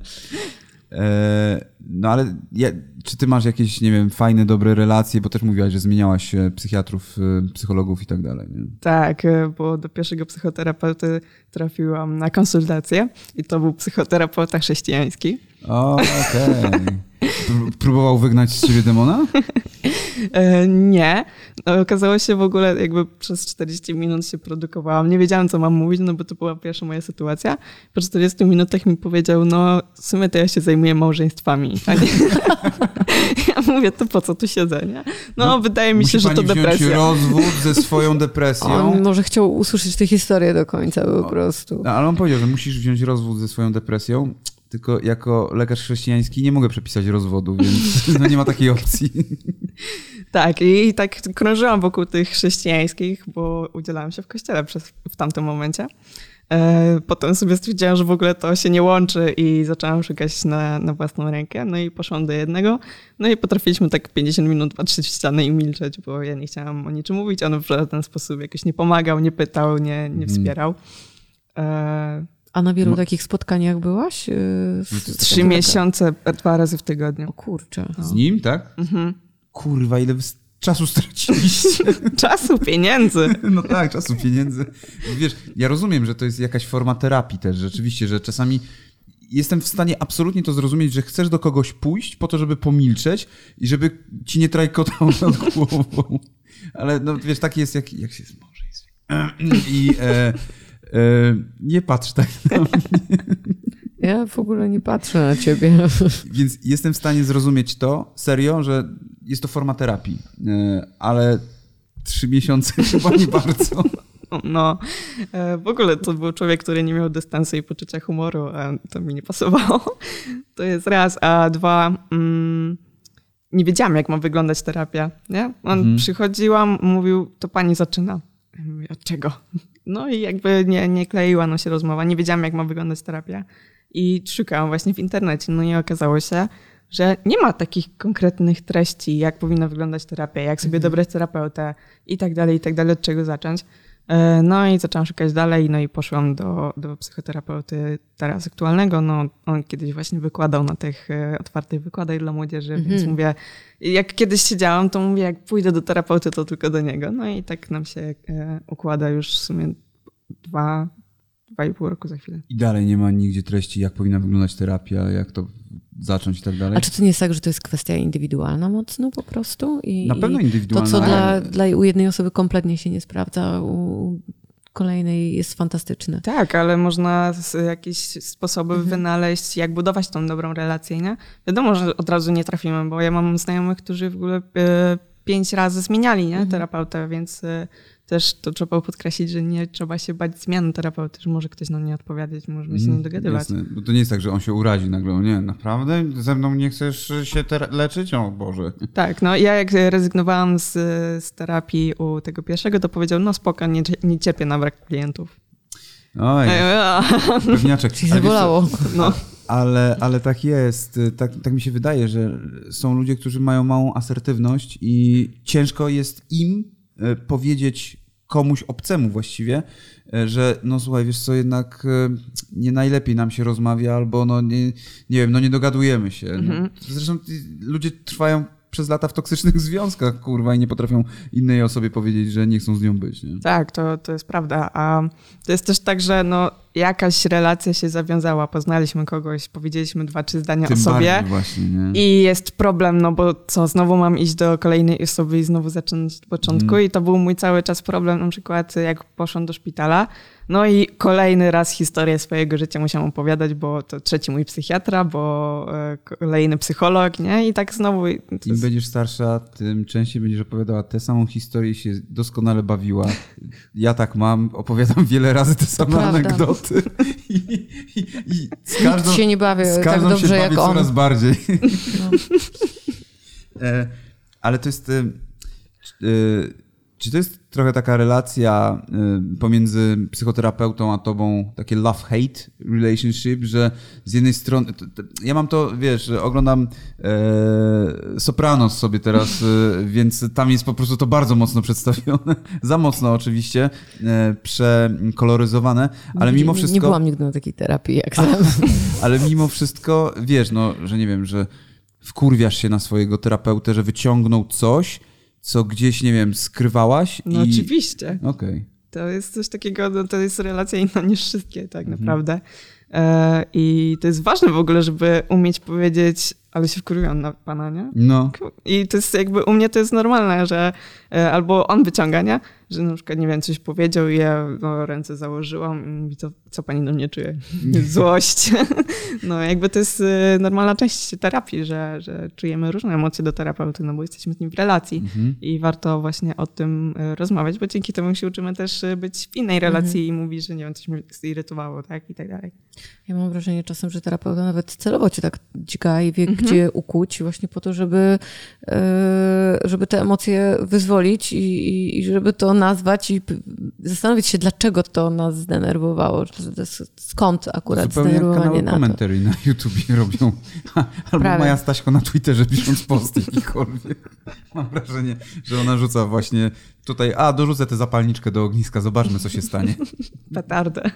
E, no ale ja, czy ty masz jakieś, nie wiem, fajne, dobre relacje, bo też mówiłaś, że zmieniałaś e, psychiatrów, e, psychologów i tak dalej. Nie? Tak, bo do pierwszego psychoterapeuty trafiłam na konsultację i to był psychoterapeuta chrześcijański. O, okej. Pró- Próbował wygnać z ciebie demona? E, nie. No, okazało się w ogóle, jakby przez 40 minut się produkowałam. Nie wiedziałam, co mam mówić, no bo to była pierwsza moja sytuacja. Po 40 minutach mi powiedział, no w sumie to ja się zajmuję małżeństwami. A nie... ja mówię, to po co tu siedzę, nie? No, No, wydaje mi się, że pani to wziąć depresja. rozwód ze swoją depresją. On może chciał usłyszeć tę historię do końca po O. prostu. No, ale on powiedział, że musisz wziąć rozwód ze swoją depresją, tylko jako lekarz chrześcijański nie mogę przepisać rozwodu, więc no nie ma takiej opcji. Tak, i tak krążyłam wokół tych chrześcijańskich, bo udzielałam się w kościele przez, w tamtym momencie. E, Potem sobie stwierdziłam, że w ogóle to się nie łączy i zaczęłam szukać na, na własną rękę. No i poszłam do jednego. No i potrafiliśmy tak 50 minut patrzeć w ścianę i milczeć, bo ja nie chciałam o niczym mówić. On w żaden sposób jakoś nie pomagał, nie pytał, nie, nie Mhm. wspierał. E, A na wielu takich spotkaniach byłaś? Yy, z- Trzy miesiące, dwa razy w tygodniu. O kurczę. Z nim, tak? Mhm. Kurwa, ile czasu straciliście. Czasu, pieniędzy. No tak, czasu, pieniędzy. Wiesz, ja rozumiem, że to jest jakaś forma terapii też, rzeczywiście, że czasami jestem w stanie absolutnie to zrozumieć, że chcesz do kogoś pójść po to, żeby pomilczeć i żeby ci nie trajkotał nad głową. Ale no wiesz, taki jest, jak, jak się jest małżeństwie. I e, e, nie patrz tak na mnie. Ja w ogóle nie patrzę na ciebie. Więc jestem w stanie zrozumieć to, serio, że jest to forma terapii. E, ale trzy miesiące chyba nie bardzo. No, e, w ogóle to był człowiek, który nie miał dystansu i poczucia humoru, a to mi nie pasowało. To jest raz, a dwa, mm, nie wiedziałam, jak ma wyglądać terapia. Nie? On Mhm. przychodziłam, mówił, to pani zaczyna. Ja mówię, od czego? No i jakby nie, nie kleiła nam się rozmowa, nie wiedziałam, jak ma wyglądać terapia. I szukałam właśnie w internecie, no i okazało się, że nie ma takich konkretnych treści, jak powinna wyglądać terapia, jak sobie dobrać terapeutę i tak dalej, i tak dalej, od czego zacząć. E, No i zaczęłam szukać dalej, no i poszłam do, do psychoterapeuty teraz aktualnego. No, on kiedyś właśnie wykładał na tych e, otwartych wykładach dla młodzieży, Mhm. więc mówię, jak kiedyś siedziałam, to mówię, jak pójdę do terapeuty, to tylko do niego. No i tak nam się e, układa już w sumie dwa, dwa i pół roku za chwilę. I dalej nie ma nigdzie treści, jak powinna wyglądać terapia, jak to zacząć i tak dalej. A czy to nie jest tak, że to jest kwestia indywidualna mocno po prostu? I, Na pewno i indywidualna. To, co dla, dla u jednej osoby kompletnie się nie sprawdza, u kolejnej jest fantastyczne. Tak, ale można jakieś sposoby Mhm. wynaleźć, jak budować tą dobrą relację, nie? Wiadomo, że od razu nie trafimy, bo ja mam znajomych, którzy w ogóle e, pięć razy zmieniali, nie? Mhm. Terapeutę, więc e, też to trzeba podkreślić, że nie trzeba się bać zmiany terapeuty, że może ktoś nam nie odpowiadać, możemy się nie Mm, dogadywać. Jasne. Bo to nie jest tak, że on się urazi nagle. O nie, naprawdę? Ze mną nie chcesz się leczyć? O Boże. Tak, no ja jak rezygnowałam z, z terapii u tego pierwszego, to powiedział, no spoko, nie, nie cierpię na brak klientów. Oj, E, pewniaczek. Co, zabolało. No. Ale, ale tak jest. Tak, tak mi się wydaje, że są ludzie, którzy mają małą asertywność i ciężko jest im e, powiedzieć komuś obcemu właściwie, e, że no słuchaj, wiesz co, jednak e, nie najlepiej nam się rozmawia albo no nie, nie wiem, no nie dogadujemy się. No, Mhm. zresztą ludzie trwają przez lata w toksycznych związkach, kurwa, i nie potrafią innej osobie powiedzieć, że nie chcą z nią być. Nie? Tak, to, to jest prawda. A to jest też tak, że no, jakaś relacja się zawiązała, poznaliśmy kogoś, powiedzieliśmy dwa, trzy zdania Tym o sobie właśnie, nie? i jest problem, no bo co, znowu mam iść do kolejnej osoby i znowu zacząć od początku Mm. i to był mój cały czas problem, na przykład jak poszłam do szpitala, no i kolejny raz historię swojego życia musiałam opowiadać, bo to trzeci mój psychiatra, bo e, kolejny psycholog, nie? I tak znowu... Im jest- będziesz starsza, tym częściej będziesz opowiadała tę samą historię i się doskonale bawiła. Ja tak mam, opowiadam wiele razy te same anegdoty. Naprawdę. I, i, i z każdą, Nikt się nie bawi z tak dobrze się jak bawię on. coraz bardziej. No. E, ale to jest... Czy to jest trochę taka relacja e, pomiędzy psychoterapeutą a tobą, takie love-hate relationship, że z jednej strony... Ja mam to, wiesz, oglądam e, Sopranos sobie teraz, e, więc tam jest po prostu to bardzo mocno przedstawione. Za mocno oczywiście, e, przekoloryzowane, ale mimo wszystko... Nie byłam nigdy na takiej terapii jak sam. Ale mimo wszystko, wiesz, no, że nie wiem, że wkurwiasz się na swojego terapeutę, że wyciągnął coś, co gdzieś, nie wiem, skrywałaś No i... oczywiście. Okej. To jest coś takiego, no, to jest relacja inna niż wszystkie tak Mhm. naprawdę. E, I to jest ważne w ogóle, żeby umieć powiedzieć, ale się wkurwiłam na pana, nie? No, I to jest jakby u mnie to jest normalne, że albo on wyciąga, nie? Że na przykład, nie wiem, coś powiedział i ja no, ręce założyłam i mówi, co, co pani do mnie czuje? Złość. no jakby to jest e, normalna część terapii, że, że czujemy różne emocje do terapeuty, no bo jesteśmy z nim w relacji mhm. i warto właśnie o tym e, rozmawiać, bo dzięki temu się uczymy też e, być w innej relacji i mówić, że nie wiem, coś mnie zirytowało, tak? I tak dalej. Ja mam wrażenie czasem, że terapeuta nawet celowo cię tak dźga i wie, gdzie ukuć właśnie po to, żeby, e, żeby te emocje wyzwolić i, i, i żeby to nazwać i zastanowić się, dlaczego to nas zdenerwowało, skąd akurat Zupełnie jak zdenerwowanie kanały na to. commentary na YouTubie robią. Albo Prawie. Maja Staśko na Twitterze pisząc posty jakikolwiek. Mam wrażenie, że ona rzuca właśnie tutaj, a dorzucę tę zapalniczkę do ogniska, zobaczmy co się stanie. Petardę.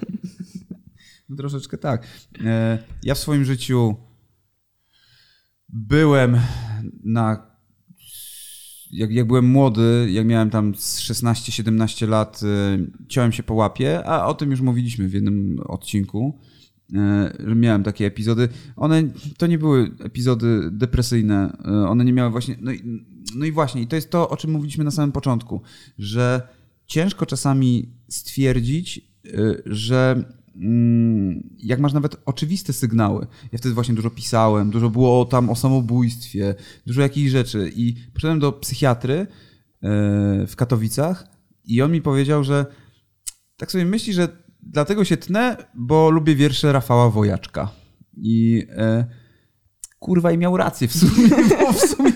No, Troszeczkę tak. E, Ja w swoim życiu byłem na. Jak, jak byłem młody, jak miałem tam z 16-17 lat, e, ciąłem się po łapie, a o tym już mówiliśmy w jednym odcinku, e, że miałem takie epizody. One to nie były epizody depresyjne, e, one nie miały właśnie. No i, no i właśnie, i to jest to, o czym mówiliśmy na samym początku, że ciężko czasami stwierdzić, y, że jak masz nawet oczywiste sygnały. Ja wtedy właśnie dużo pisałem, dużo było tam o samobójstwie, dużo jakichś rzeczy. I poszedłem do psychiatry y, w Katowicach i on mi powiedział, że tak sobie myśli, że dlatego się tnę, bo lubię wiersze Rafała Wojaczka. I e, kurwa i miał rację w sumie, bo w sumie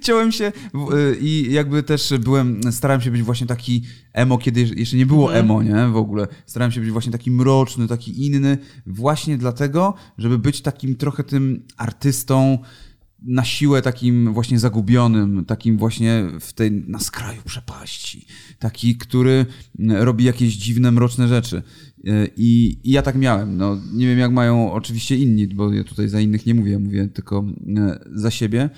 ciąłem się y, i jakby też byłem, starałem się być właśnie taki emo, kiedy jeszcze nie było emo, nie, w ogóle. Starałem się być właśnie taki mroczny, taki inny, właśnie dlatego, żeby być takim trochę tym artystą, na siłę takim właśnie zagubionym, takim właśnie w tej, na skraju przepaści. Taki, który mm, robi jakieś dziwne, mroczne rzeczy. Y, I, I ja tak miałem. No, nie wiem, jak mają oczywiście inni, bo ja tutaj za innych nie mówię, mówię tylko y, za siebie.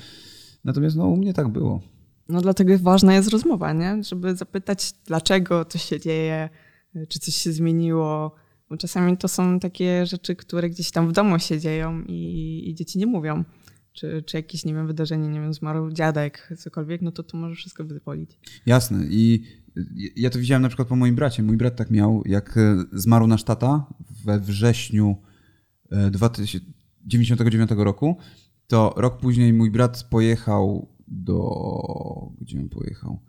Natomiast no, u mnie tak było. No dlatego ważna jest rozmowa, nie? Żeby zapytać, dlaczego coś się dzieje, czy coś się zmieniło. Bo czasami to są takie rzeczy, które gdzieś tam w domu się dzieją i, i dzieci nie mówią. Czy, czy jakieś, nie wiem, wydarzenie, nie wiem, zmarł dziadek, cokolwiek, no to to może wszystko wypolić. Jasne. I ja to widziałem na przykład po moim bracie. Mój brat tak miał, jak e, zmarł nasz tata we wrześniu e, 1999 roku, to rok później mój brat pojechał do... Gdzie on pojechał?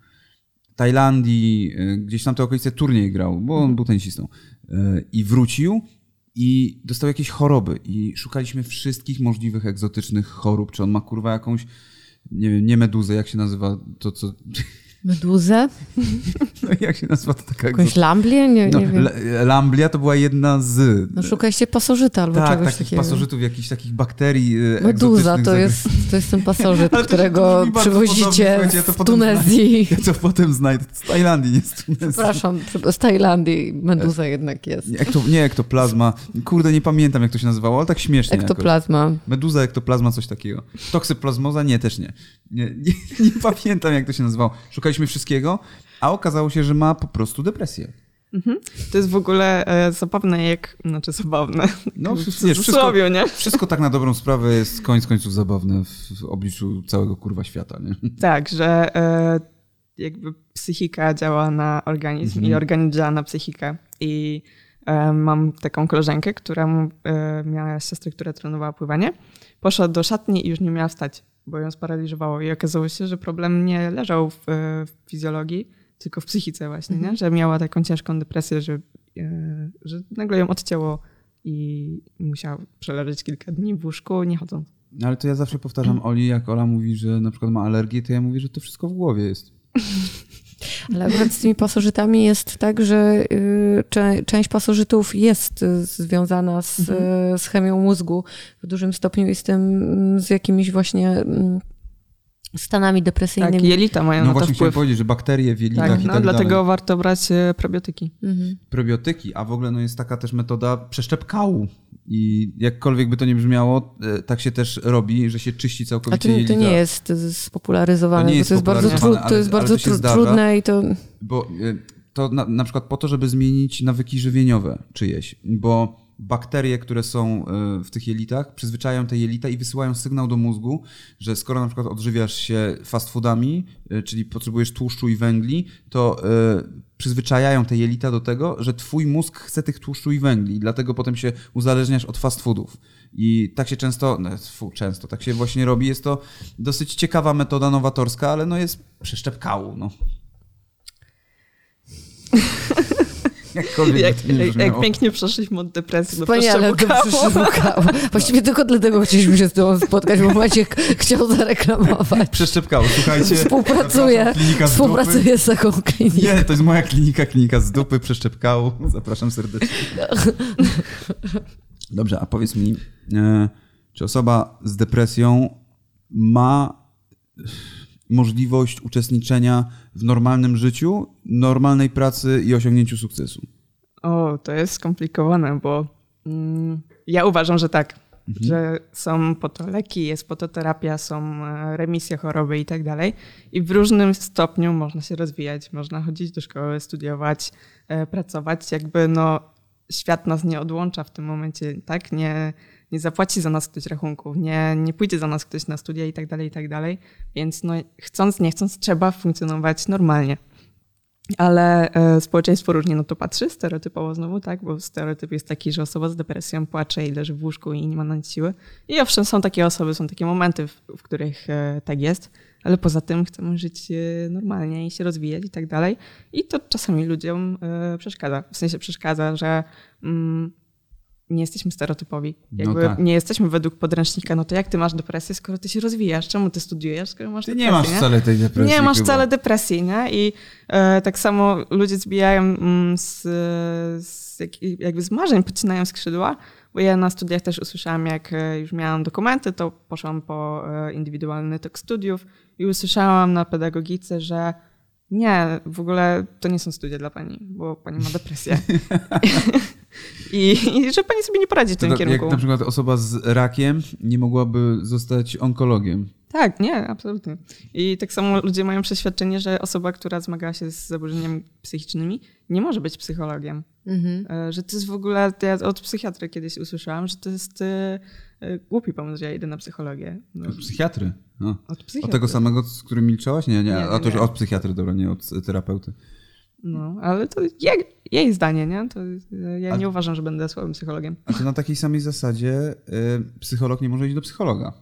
Tajlandii, e, gdzieś tam te okolice turniej grał, bo on był tenisistą. E, I wrócił i dostał jakieś choroby i szukaliśmy wszystkich możliwych egzotycznych chorób. Czy on ma kurwa jakąś, nie wiem, nie meduzę, jak się nazywa to, co... Meduzę? No, jak się nazywa to taka Jakąś lamblię? Nie, no, nie wiem. L- Lamblia to była jedna z. No szukaliście pasożyta albo tak, czegoś takich takiego. pasożytów, jakichś takich bakterii. e, Meduza to jest, to jest ten pasożyt, którego podobnie, przywozicie słuchajcie, ja Tunezji. Ja to potem znajdę. Z Tajlandii, nie z Tunezji. Przepraszam, z Tajlandii meduza jednak jest. Nie, ekto, nie ektoplazma. Kurde, nie pamiętam jak to się nazywało, ale tak śmiesznie. jakoś. Ektoplazma. Meduza, ektoplazma, coś takiego. Toksyplazmoza? Nie, też nie. Nie, nie. nie pamiętam jak to się nazywało. Szukaliśmy wszystkiego, a okazało się, że ma po prostu depresję. Mhm. To jest w ogóle e, zabawne, jak, znaczy zabawne, No, w wiesz, wszystko, nie? Wszystko tak na dobrą sprawę jest koniec końców zabawne w obliczu całego kurwa świata, nie? Tak, że e, jakby psychika działa na organizm i organizm działa na psychikę. I e, mam taką koleżankę, która e, miała siostrę, która trenowała pływanie. Poszła do szatni i już nie miała wstać, bo ją sparaliżowało. I okazało się, że problem nie leżał w, e, w fizjologii, tylko w psychice właśnie, nie? że miała taką ciężką depresję, że e, że nagle ją odcięło i musiała przeleżeć kilka dni w łóżku, nie chodząc. No, Ale to ja zawsze powtarzam Oli, jak Ola mówi, że na przykład ma alergię, to ja mówię, że to wszystko w głowie jest. Ale akurat z tymi pasożytami jest tak, że y, cze- część pasożytów jest y, związana z, Mhm. y, z chemią mózgu w dużym stopniu i z tym, z jakimiś właśnie mm, stanami depresyjnymi. Tak, jelita mają No na to właśnie chciałem wpływ. powiedzieć, że bakterie w jelitach Tak, i no tak dlatego dalej. warto brać e, probiotyki. Mhm. Probiotyki, a w ogóle no jest taka też metoda przeszczep kału. I jakkolwiek by to nie brzmiało, e, tak się też robi, że się czyści A całkowicie to, jelita. to nie jest spopularyzowane, To nie bo jest to jest bardzo, to ale- jest ale bardzo to się tru- zdarza. trudne i to... Bo e, to na, na przykład po to, żeby zmienić nawyki żywieniowe czyjeś, bo bakterie, które są e, w tych jelitach, przyzwyczajają te jelita i wysyłają sygnał do mózgu, że skoro na przykład odżywiasz się fast foodami, e, czyli potrzebujesz tłuszczu i węgli, to e, przyzwyczajają te jelita do tego, że twój mózg chce tych tłuszczu i węgli, i dlatego potem się uzależniasz od fast foodów. I tak się często, no, fu, często, tak się właśnie robi. Jest to dosyć ciekawa metoda nowatorska, ale no jest przeszczep kału, no. Jakkolwiek Jak, jak, pięknie przeszliśmy od depresji do Wspaniale, to przeszczepu. Właściwie tylko dlatego chcieliśmy się z tobą spotkać, bo Maciek chciał zareklamować. Przeszczep kału, słuchajcie. Współpracuje, zapraszam, klinika z współpracuje z taką kliniką. Nie, to jest moja klinika, klinika z dupy, przeszczep kału. Zapraszam serdecznie. Dobrze, a powiedz mi, e, czy osoba z depresją ma możliwość uczestniczenia w normalnym życiu, normalnej pracy i osiągnięciu sukcesu? O, to jest skomplikowane, bo mm, ja uważam, że tak. Mhm. Że są po to leki, jest po to terapia, są e, remisje choroby i tak dalej. I w różnym stopniu można się rozwijać, można chodzić do szkoły, studiować, e, pracować. Jakby no, świat nas nie odłącza w tym momencie, tak? Nie, nie zapłaci za nas ktoś rachunków, nie, nie pójdzie za nas ktoś na studia i tak dalej, i tak dalej. Więc no, chcąc, nie chcąc, trzeba funkcjonować normalnie. Ale e, społeczeństwo różnie na to patrzy, stereotypowo znowu, tak? Bo stereotyp jest taki, że osoba z depresją płacze i leży w łóżku i nie ma na nic siły. I owszem, są takie osoby, są takie momenty, w, w których e, tak jest, ale poza tym chcemy żyć e, normalnie i się rozwijać i tak dalej. I to czasami ludziom przeszkadza. W sensie przeszkadza, że mm, nie jesteśmy stereotypowi. No Jakby tak. nie jesteśmy według podręcznika. No to jak ty masz depresję, skoro ty się rozwijasz? Czemu ty studiujesz, skoro masz Ty depresję? nie masz wcale tej depresji. Nie masz chyba. wcale depresji, nie? I e, tak samo ludzie zbijają mm, z, z jak, jakby z marzeń, podcinają skrzydła, bo ja na studiach też usłyszałam, jak e, już miałam dokumenty, to poszłam po e, indywidualny tok studiów i usłyszałam na pedagogice, że nie, w ogóle to nie są studia dla pani, bo pani ma depresję. I, I że pani sobie nie poradzi w To tym tak, kierunku. jak na przykład osoba z rakiem nie mogłaby zostać onkologiem. Tak, nie, absolutnie. I tak samo ludzie mają przeświadczenie, że osoba, która zmaga się z zaburzeniami psychicznymi, nie może być psychologiem. Mhm. E, Że to jest w ogóle, ja od psychiatry kiedyś usłyszałam, że to jest e, e, głupi pomysł, że ja idę na psychologię. No, psychiatry. O. od psychiatry. Od tego samego, z którym milczałaś? Nie, nie, Nie, a to już od psychiatry, dobra, nie od terapeuty. No, ale to jej, jej zdanie, nie? To ja A- nie uważam, że będę słabym psychologiem. A czy na takiej samej zasadzie y, psycholog nie może iść do psychologa?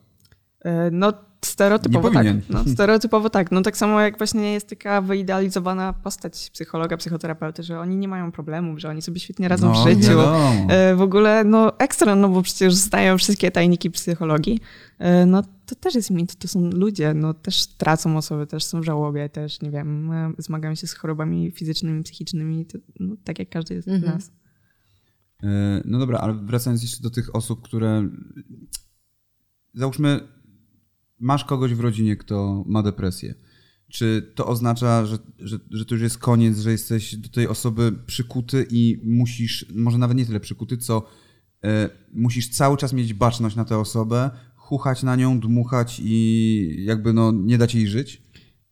E, No, stereotypowo tak. No, stereotypowo tak. No tak samo jak właśnie jest taka wyidealizowana postać psychologa, psychoterapeuty, że oni nie mają problemów, że oni sobie świetnie radzą no, w życiu. Wiadomo. E, W ogóle, no ekstra, no bo przecież znają wszystkie tajniki psychologii. E, No to też jest mit, to są ludzie, no też tracą osoby, też są w żałobie, też, nie wiem, e, zmagają się z chorobami fizycznymi, psychicznymi, to, no, tak jak każdy z Mhm. nas. Y, No dobra, ale wracając jeszcze do tych osób, które. Załóżmy, masz kogoś w rodzinie, kto ma depresję. Czy to oznacza, że, że, że to już jest koniec, że jesteś do tej osoby przykuty i musisz, może nawet nie tyle przykuty, co e, musisz cały czas mieć baczność na tę osobę, chuchać na nią, dmuchać i jakby no nie dać jej żyć?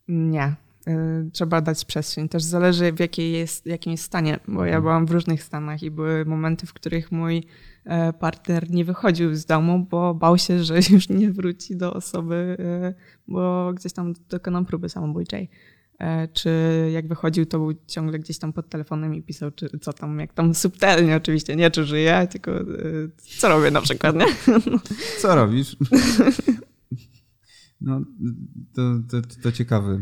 Nie. Y, Trzeba dać przestrzeń. Też zależy w jakiej jest, jakim jest stanie, bo Mhm. ja byłam w różnych stanach i były momenty, w których mój e, partner nie wychodził z domu, bo bał się, że już nie wróci do osoby, e, bo gdzieś tam dokonał próby samobójczej. E, Czy jak wychodził, to był ciągle gdzieś tam pod telefonem i pisał, czy co tam, jak tam subtelnie oczywiście, nie czy żyje, tylko e, co robię na przykład, nie? Co robisz? No, to, to, to ciekawy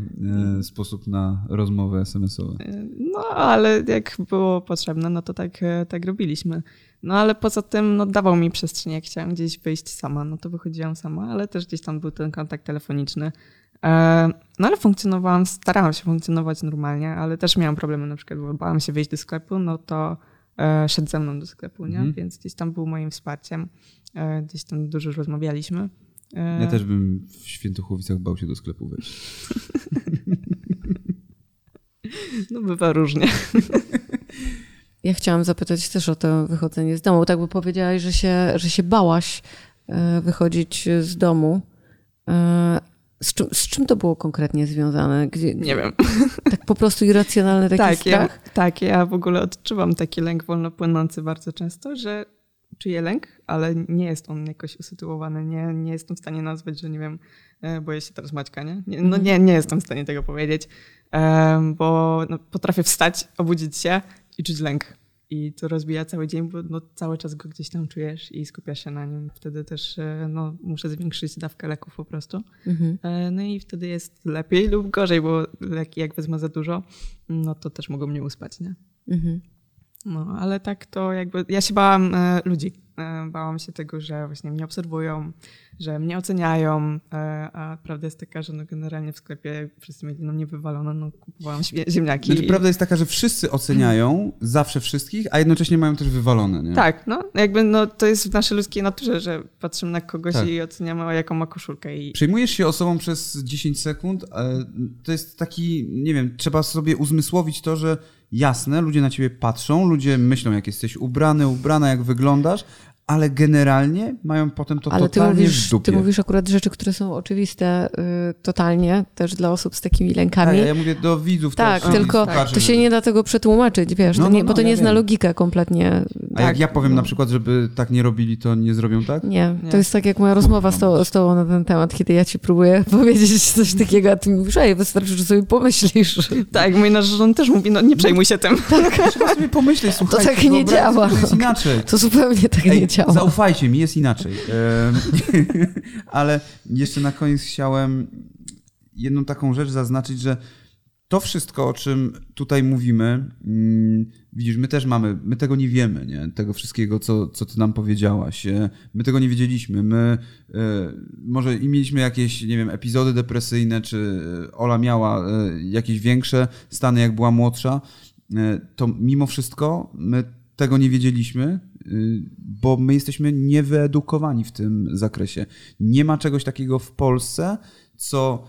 e, sposób na rozmowę SMS-ową. No, ale jak było potrzebne, no to tak, tak robiliśmy. No, ale poza tym, no, dawał mi przestrzeń, jak chciałam gdzieś wyjść sama, no to wychodziłam sama, ale też gdzieś tam był ten kontakt telefoniczny. E, no, ale funkcjonowałam, starałam się funkcjonować normalnie, ale też miałam problemy, na przykład, bo bałam się wyjść do sklepu, no to e, szedł ze mną do sklepu, nie? Mhm. Więc gdzieś tam był moim wsparciem. E, gdzieś tam dużo rozmawialiśmy. E, ja też bym w Świętochłowicach bał się do sklepu wejść. No bywa różnie. Ja chciałam zapytać też o to wychodzenie z domu. Tak by powiedziałaś, że się, że się bałaś wychodzić z domu. Z czym, z czym to było konkretnie związane? Gdzie, nie wiem. Tak po prostu irracjonalny taki tak, strach? Ja, tak, ja w ogóle odczuwam taki lęk wolno płynący bardzo często, że czuję lęk, ale nie jest on jakoś usytuowany. Nie, nie jestem w stanie nazwać, że nie wiem, e, boję się teraz Maćka, nie? nie no mhm. nie, nie jestem w stanie tego powiedzieć, bo no, potrafię wstać, obudzić się i czuć lęk. I to rozbija cały dzień, bo no, cały czas go gdzieś tam czujesz i skupiasz się na nim. Wtedy też e, no, muszę zwiększyć dawkę leków po prostu. Mhm. E, no i wtedy jest lepiej lub gorzej, bo leki jak wezmę za dużo, no to też mogą mnie uspać, nie? Mhm. No, ale tak to jakby, ja się bałam e, ludzi. E, bałam się tego, że właśnie mnie obserwują, że mnie oceniają, e, a prawda jest taka, że no generalnie w sklepie wszyscy mieli na mnie wywalone, no kupowałam ziemniaki. Znaczy, prawda jest taka, że wszyscy oceniają zawsze wszystkich, a jednocześnie mają też wywalone, nie? Tak, no jakby no, to jest w naszej ludzkiej naturze, że patrzymy na kogoś tak. i oceniamy, jaką ma koszulkę. I... Przejmujesz się osobą przez 10 sekund, to jest taki, nie wiem, trzeba sobie uzmysłowić to, że jasne, ludzie na ciebie patrzą, ludzie myślą, jak jesteś ubrany, ubrana, jak wyglądasz, ale generalnie mają potem to ale totalnie ty mówisz, w dupie. Ty mówisz akurat rzeczy, które są oczywiste y, totalnie, też dla osób z takimi lękami. Tak, ja mówię do widzów Tak, też, tylko to się nie da tego przetłumaczyć, wiesz, no, no, nie, no, bo to nie ja zna logikę kompletnie. A tak, jak ja powiem no. na przykład, żeby tak nie robili, to nie zrobią tak? Nie, nie. to jest tak jak moja rozmowa z, to, z tobą na ten temat, kiedy ja ci próbuję powiedzieć coś takiego, a ty mi mówisz, ej, wystarczy, że sobie pomyślisz. Tak, mój nasz rząd też mówi, no nie przejmuj się tym. Tak. Trzeba sobie pomyśleć, słuchaj. To tak nie działa. To jest inaczej. To zupełnie tak ej, nie działa. Zaufajcie mi, jest inaczej. Ale jeszcze na koniec chciałem jedną taką rzecz zaznaczyć, że to wszystko, o czym tutaj mówimy, mm, widzisz, my też mamy, my tego nie wiemy, nie? tego wszystkiego, co, co ty nam powiedziałaś. E, my tego nie wiedzieliśmy. My e, może i mieliśmy jakieś, nie wiem, epizody depresyjne, czy Ola miała e, jakieś większe stany, jak była młodsza, to mimo wszystko my tego nie wiedzieliśmy, bo my jesteśmy niewyedukowani w tym zakresie. Nie ma czegoś takiego w Polsce, co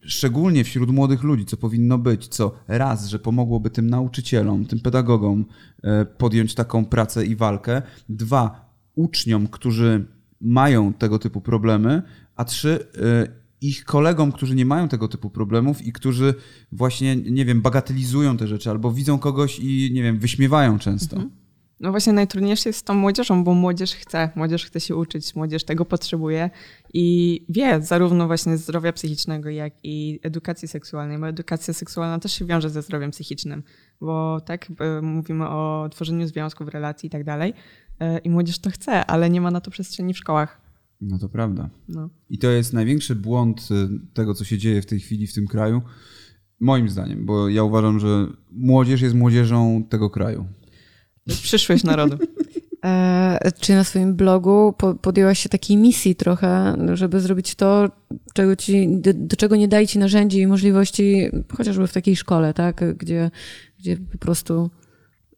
szczególnie wśród młodych ludzi, co powinno być, co raz, że pomogłoby tym nauczycielom, tym pedagogom e, podjąć taką pracę i walkę, dwa, uczniom, którzy mają tego typu problemy, a trzy, e, ich kolegom, którzy nie mają tego typu problemów i którzy właśnie, nie wiem, bagatelizują te rzeczy albo widzą kogoś i, nie wiem, wyśmiewają często. Mhm. No właśnie najtrudniejsze jest z tą młodzieżą, bo młodzież chce, młodzież chce się uczyć, młodzież tego potrzebuje i wie zarówno właśnie zdrowia psychicznego, jak i edukacji seksualnej, bo edukacja seksualna też się wiąże ze zdrowiem psychicznym, bo tak, mówimy o tworzeniu związków, relacji i tak dalej e, i młodzież to chce, ale nie ma na to przestrzeni w szkołach. No to prawda. No. I to jest największy błąd e, tego, co się dzieje w tej chwili w tym kraju, moim zdaniem, bo ja uważam, że młodzież jest młodzieżą tego kraju. Przyszłość narodu. E, czy na swoim blogu podjęłaś się takiej misji trochę, żeby zrobić to, czego ci, do, do, czego nie daje ci narzędzi i możliwości, chociażby w takiej szkole, tak? Gdzie, gdzie po prostu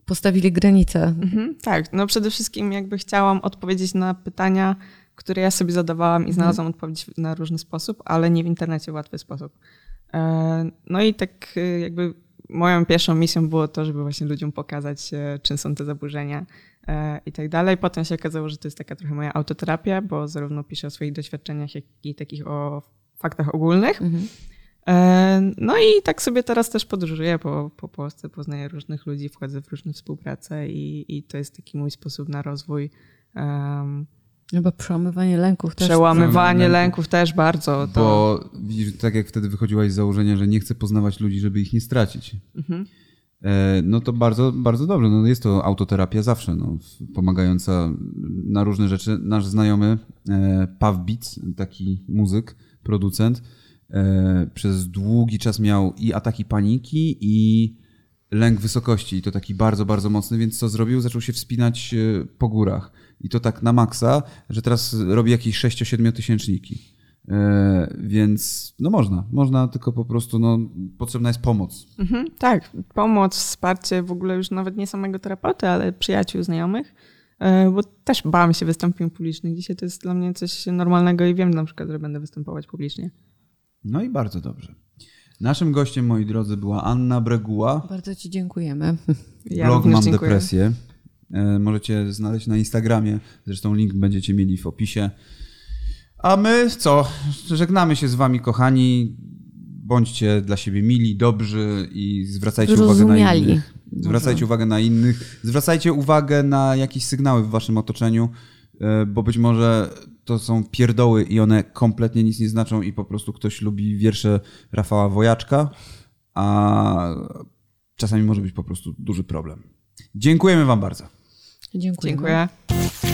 postawili granice. Mhm, tak, no przede wszystkim jakby chciałam odpowiedzieć na pytania, które ja sobie zadawałam i znalazłam mhm. odpowiedź na różny sposób, ale nie w internecie w łatwy sposób. E, no i tak y, jakby moją pierwszą misją było to, żeby właśnie ludziom pokazać, e, czym są te zaburzenia e, i tak dalej. Potem się okazało, że to jest taka trochę moja autoterapia, bo zarówno piszę o swoich doświadczeniach, jak i takich o faktach ogólnych. Mhm. E, no i tak sobie teraz też podróżuję po, po Polsce, poznaję różnych ludzi, wchodzę w różne współprace i, i to jest taki mój sposób na rozwój. Um, Chyba przełamywanie lęków też. Przełamywanie lęków też bardzo. To... Bo widzisz, tak jak wtedy wychodziłaś z założenia, że nie chcę poznawać ludzi, żeby ich nie stracić. Mhm. E, no to bardzo, bardzo dobrze. No jest to autoterapia zawsze, no, pomagająca na różne rzeczy. Nasz znajomy e, Paw Beats, taki muzyk, producent, e, przez długi czas miał i ataki paniki, i lęk wysokości, i to taki bardzo, bardzo mocny, więc co zrobił? Zaczął się wspinać po górach. I to tak na maksa, że teraz robi jakieś 6-7 tysięczniki. E, więc no można, można, tylko po prostu no, potrzebna jest pomoc. Mhm, tak, pomoc, wsparcie w ogóle już nawet nie samego terapeuty, ale przyjaciół, znajomych, e, bo też bałam się wystąpień publicznych. Dzisiaj to jest dla mnie coś normalnego i wiem na przykład, że będę występować publicznie. No i bardzo dobrze. Naszym gościem, moi drodzy, była Anna Breguła. Bardzo Ci dziękujemy. Ja Blog Mam dziękuję. Depresję. E, Możecie znaleźć na Instagramie. Zresztą link będziecie mieli w opisie. A my co? Żegnamy się z wami, kochani. Bądźcie dla siebie mili, dobrzy i zwracajcie uwagę na innych. Zwracajcie uwagę na innych. Zwracajcie uwagę na jakieś sygnały w waszym otoczeniu, e, bo być może to są pierdoły i one kompletnie nic nie znaczą i po prostu ktoś lubi wiersze Rafała Wojaczka, a czasami może być po prostu duży problem. Dziękujemy wam bardzo. Dziękujemy. Dziękuję.